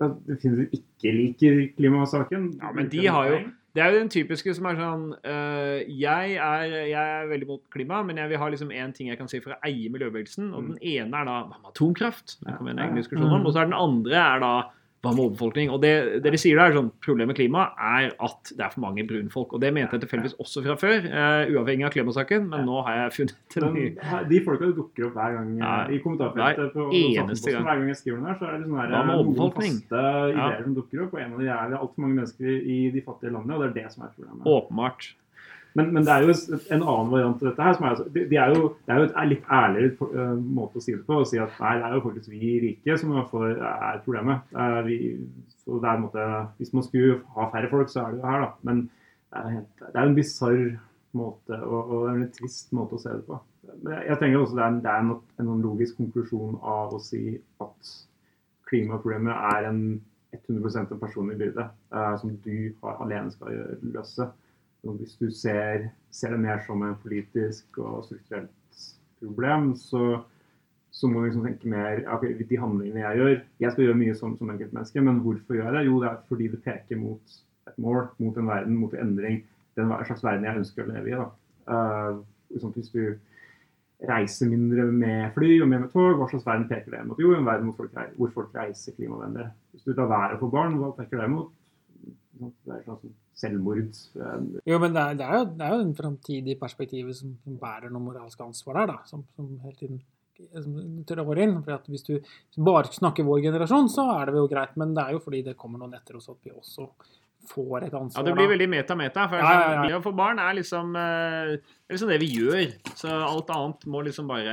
definitivt ikke liker klimasaken. Ja, men de har jo Det er jo den typiske som er sånn øh, jeg, er, jeg er veldig mot klima, men jeg vil ha liksom én ting jeg kan si for å eie miljøbevegelsen. Og Mm. den ene er da atomkraft? Det kommer en egen diskusjon om. Og så er den andre er da hva med overbefolkning? Og det, det de sier da er sånn, Problemet med klima er at det er for mange brunfolk. Og det mente jeg tilfeldigvis også fra før, uh, uavhengig av klimasaken. Men nå har jeg funnet en ny de folka dukker opp hver gang Ja, eh, i kommentarfeltet. på gang. Hver gang jeg skriver den her, så er det sånn her, noen overbefolkning? faste ideer som dukker opp. Og en av de er det altfor mange mennesker i de fattige landene, og det er det som er problemet. Åpenbart. Men, men det er jo en annen variant av dette her. som er, altså- de, de er jo, Det er jo et litt ærligere eh, måte å si det på. Å si at nei, det er jo faktisk vi rike som er, for, er problemet. Eh, vi, så det er en måte, Hvis man skulle ha færre folk, så er det jo her, da. Men det er, jo er en bisarr måte, og, og er en litt trist måte å se det på. Men jeg, tenker også det er, det er en, en sånn logisk konklusjon av å si at klimaproblemet er en 100 en personlig byrde uh, som du har, alene skal løse. Hvis du ser, ser det mer som en politisk og strukturelt problem, så, så må du liksom tenke mer ok, de handlingene jeg gjør Jeg skal gjøre mye som, som enkeltmenneske, men hvorfor gjør jeg det? Jo, det er fordi det peker mot et mål, mot en verden, mot en endring. Den slags verden jeg ønsker å leve i. Uh, liksom, hvis du reiser mindre med fly og mer med tog, hva slags verden peker det mot? Jo, en verden folk, hvor folk reiser klimavennlig. Hvis du lar være å få barn, hva peker det mot? Det er sånn selvmord. Jo, men det er, det er jo, det er jo den framtidige perspektivet som, som bærer noe moralsk ansvar der, da. Som, som hele tiden som trår inn. For at hvis du bare snakker vår generasjon, så er det jo greit. Men det er jo fordi det kommer noen etter oss at vi også får et Ja, ansvar. det blir da. veldig meta-meta. For Ja, ja, ja. det å få barn er liksom, eh, det er liksom det vi gjør. Så alt annet må liksom bare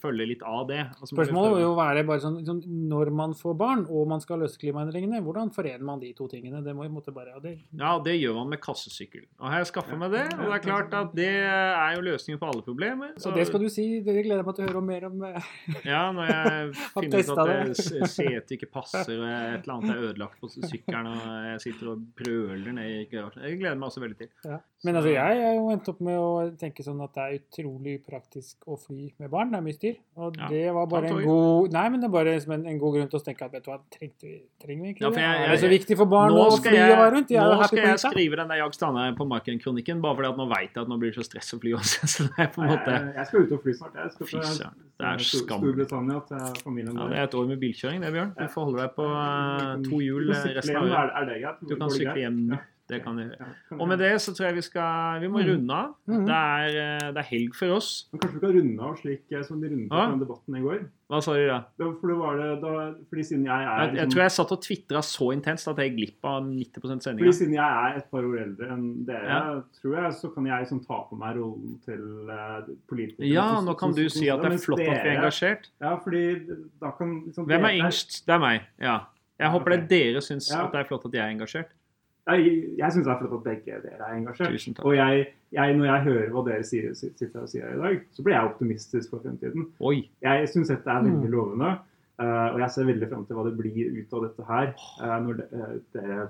følge litt av det. Må Spørsmålet vil jo være bare sånn, liksom, Når man får barn og man skal løse klimaendringene, hvordan forener man de to tingene? Det må jo måtte bare, ja, det, Ja, det gjør man med kassesykkel. Og har jeg skaffa meg det, og det er klart at det er jo løsningen på alle problemer. Så det skal du si. Det gleder jeg meg til å høre om mer om. Ja, når jeg finner ut at setet ikke passer, og et eller annet er ødelagt på sykkelen, og jeg sitter og brøler ned i garasjen. Jeg gleder meg også veldig til. Ja. Men altså, jeg er jo endt opp med å tenke sånn at det er utrolig praktisk å fly med barn. Det er mye styr. Og Ja. det var bare en god Nei, men det er bare en, en god grunn til å tenke at vet du hva, trenger vi, trenger vi ikke Ja, jeg, det? Er det så viktig for barn å skal jeg, og være jeg, rundt? Er nå skal jeg skrive den der Jag Steinar på Marken-kronikken, bare fordi at nå veit jeg at nå blir det så stress å fly uansett. Så det er på en måte Jeg, jeg skal ut og fly snart. Jeg skal Fy søren, det er skam. Storbritannia til familien ja. Det er et år med bilkjøring, det, Bjørn. Du får holde deg på eh, to hjul resten av året. Du kan sykle hjem nå. Ja. Det kan du gjøre. Og med det så tror jeg vi skal Vi må Mhm. runde av. Mhm. Det er, eh, det er helg for oss. Men kanskje vi kan runde av slik eh, som de rundet Ja. av den debatten i går? Hva sa du da? da For det var det da, fordi siden jeg er Jeg, jeg liksom- tror jeg satt og tvitra så intenst at jeg gikk glipp av 90% Fordi siden jeg er et par år eldre enn dere, Ja. tror jeg, så kan jeg liksom ta på meg rollen til uh, politikere. Ja, nå kan du si at det er flott at vi er engasjert. Ja, fordi da kan liksom Hvem er dere- yngst? Det er meg. Ja. Jeg håper håper det dere syns Ja. at det er flott at jeg er engasjert. Jeg, jeg syns det er flott at begge dere er engasjert. Tusen takk. Og jeg, jeg, når jeg hører hva dere sier, sitter og sier i dag, så blir jeg optimistisk for fremtiden. Oi. Jeg syns dette er veldig Mm. lovende, uh, og jeg ser veldig frem til hva det blir ut av dette her uh, når de, uh, dere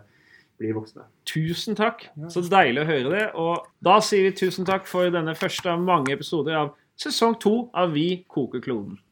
blir voksne. Tusen takk. Så deilig å høre det. Og da sier vi tusen takk for denne første av mange episoder av sesong to av Vi koker kloden.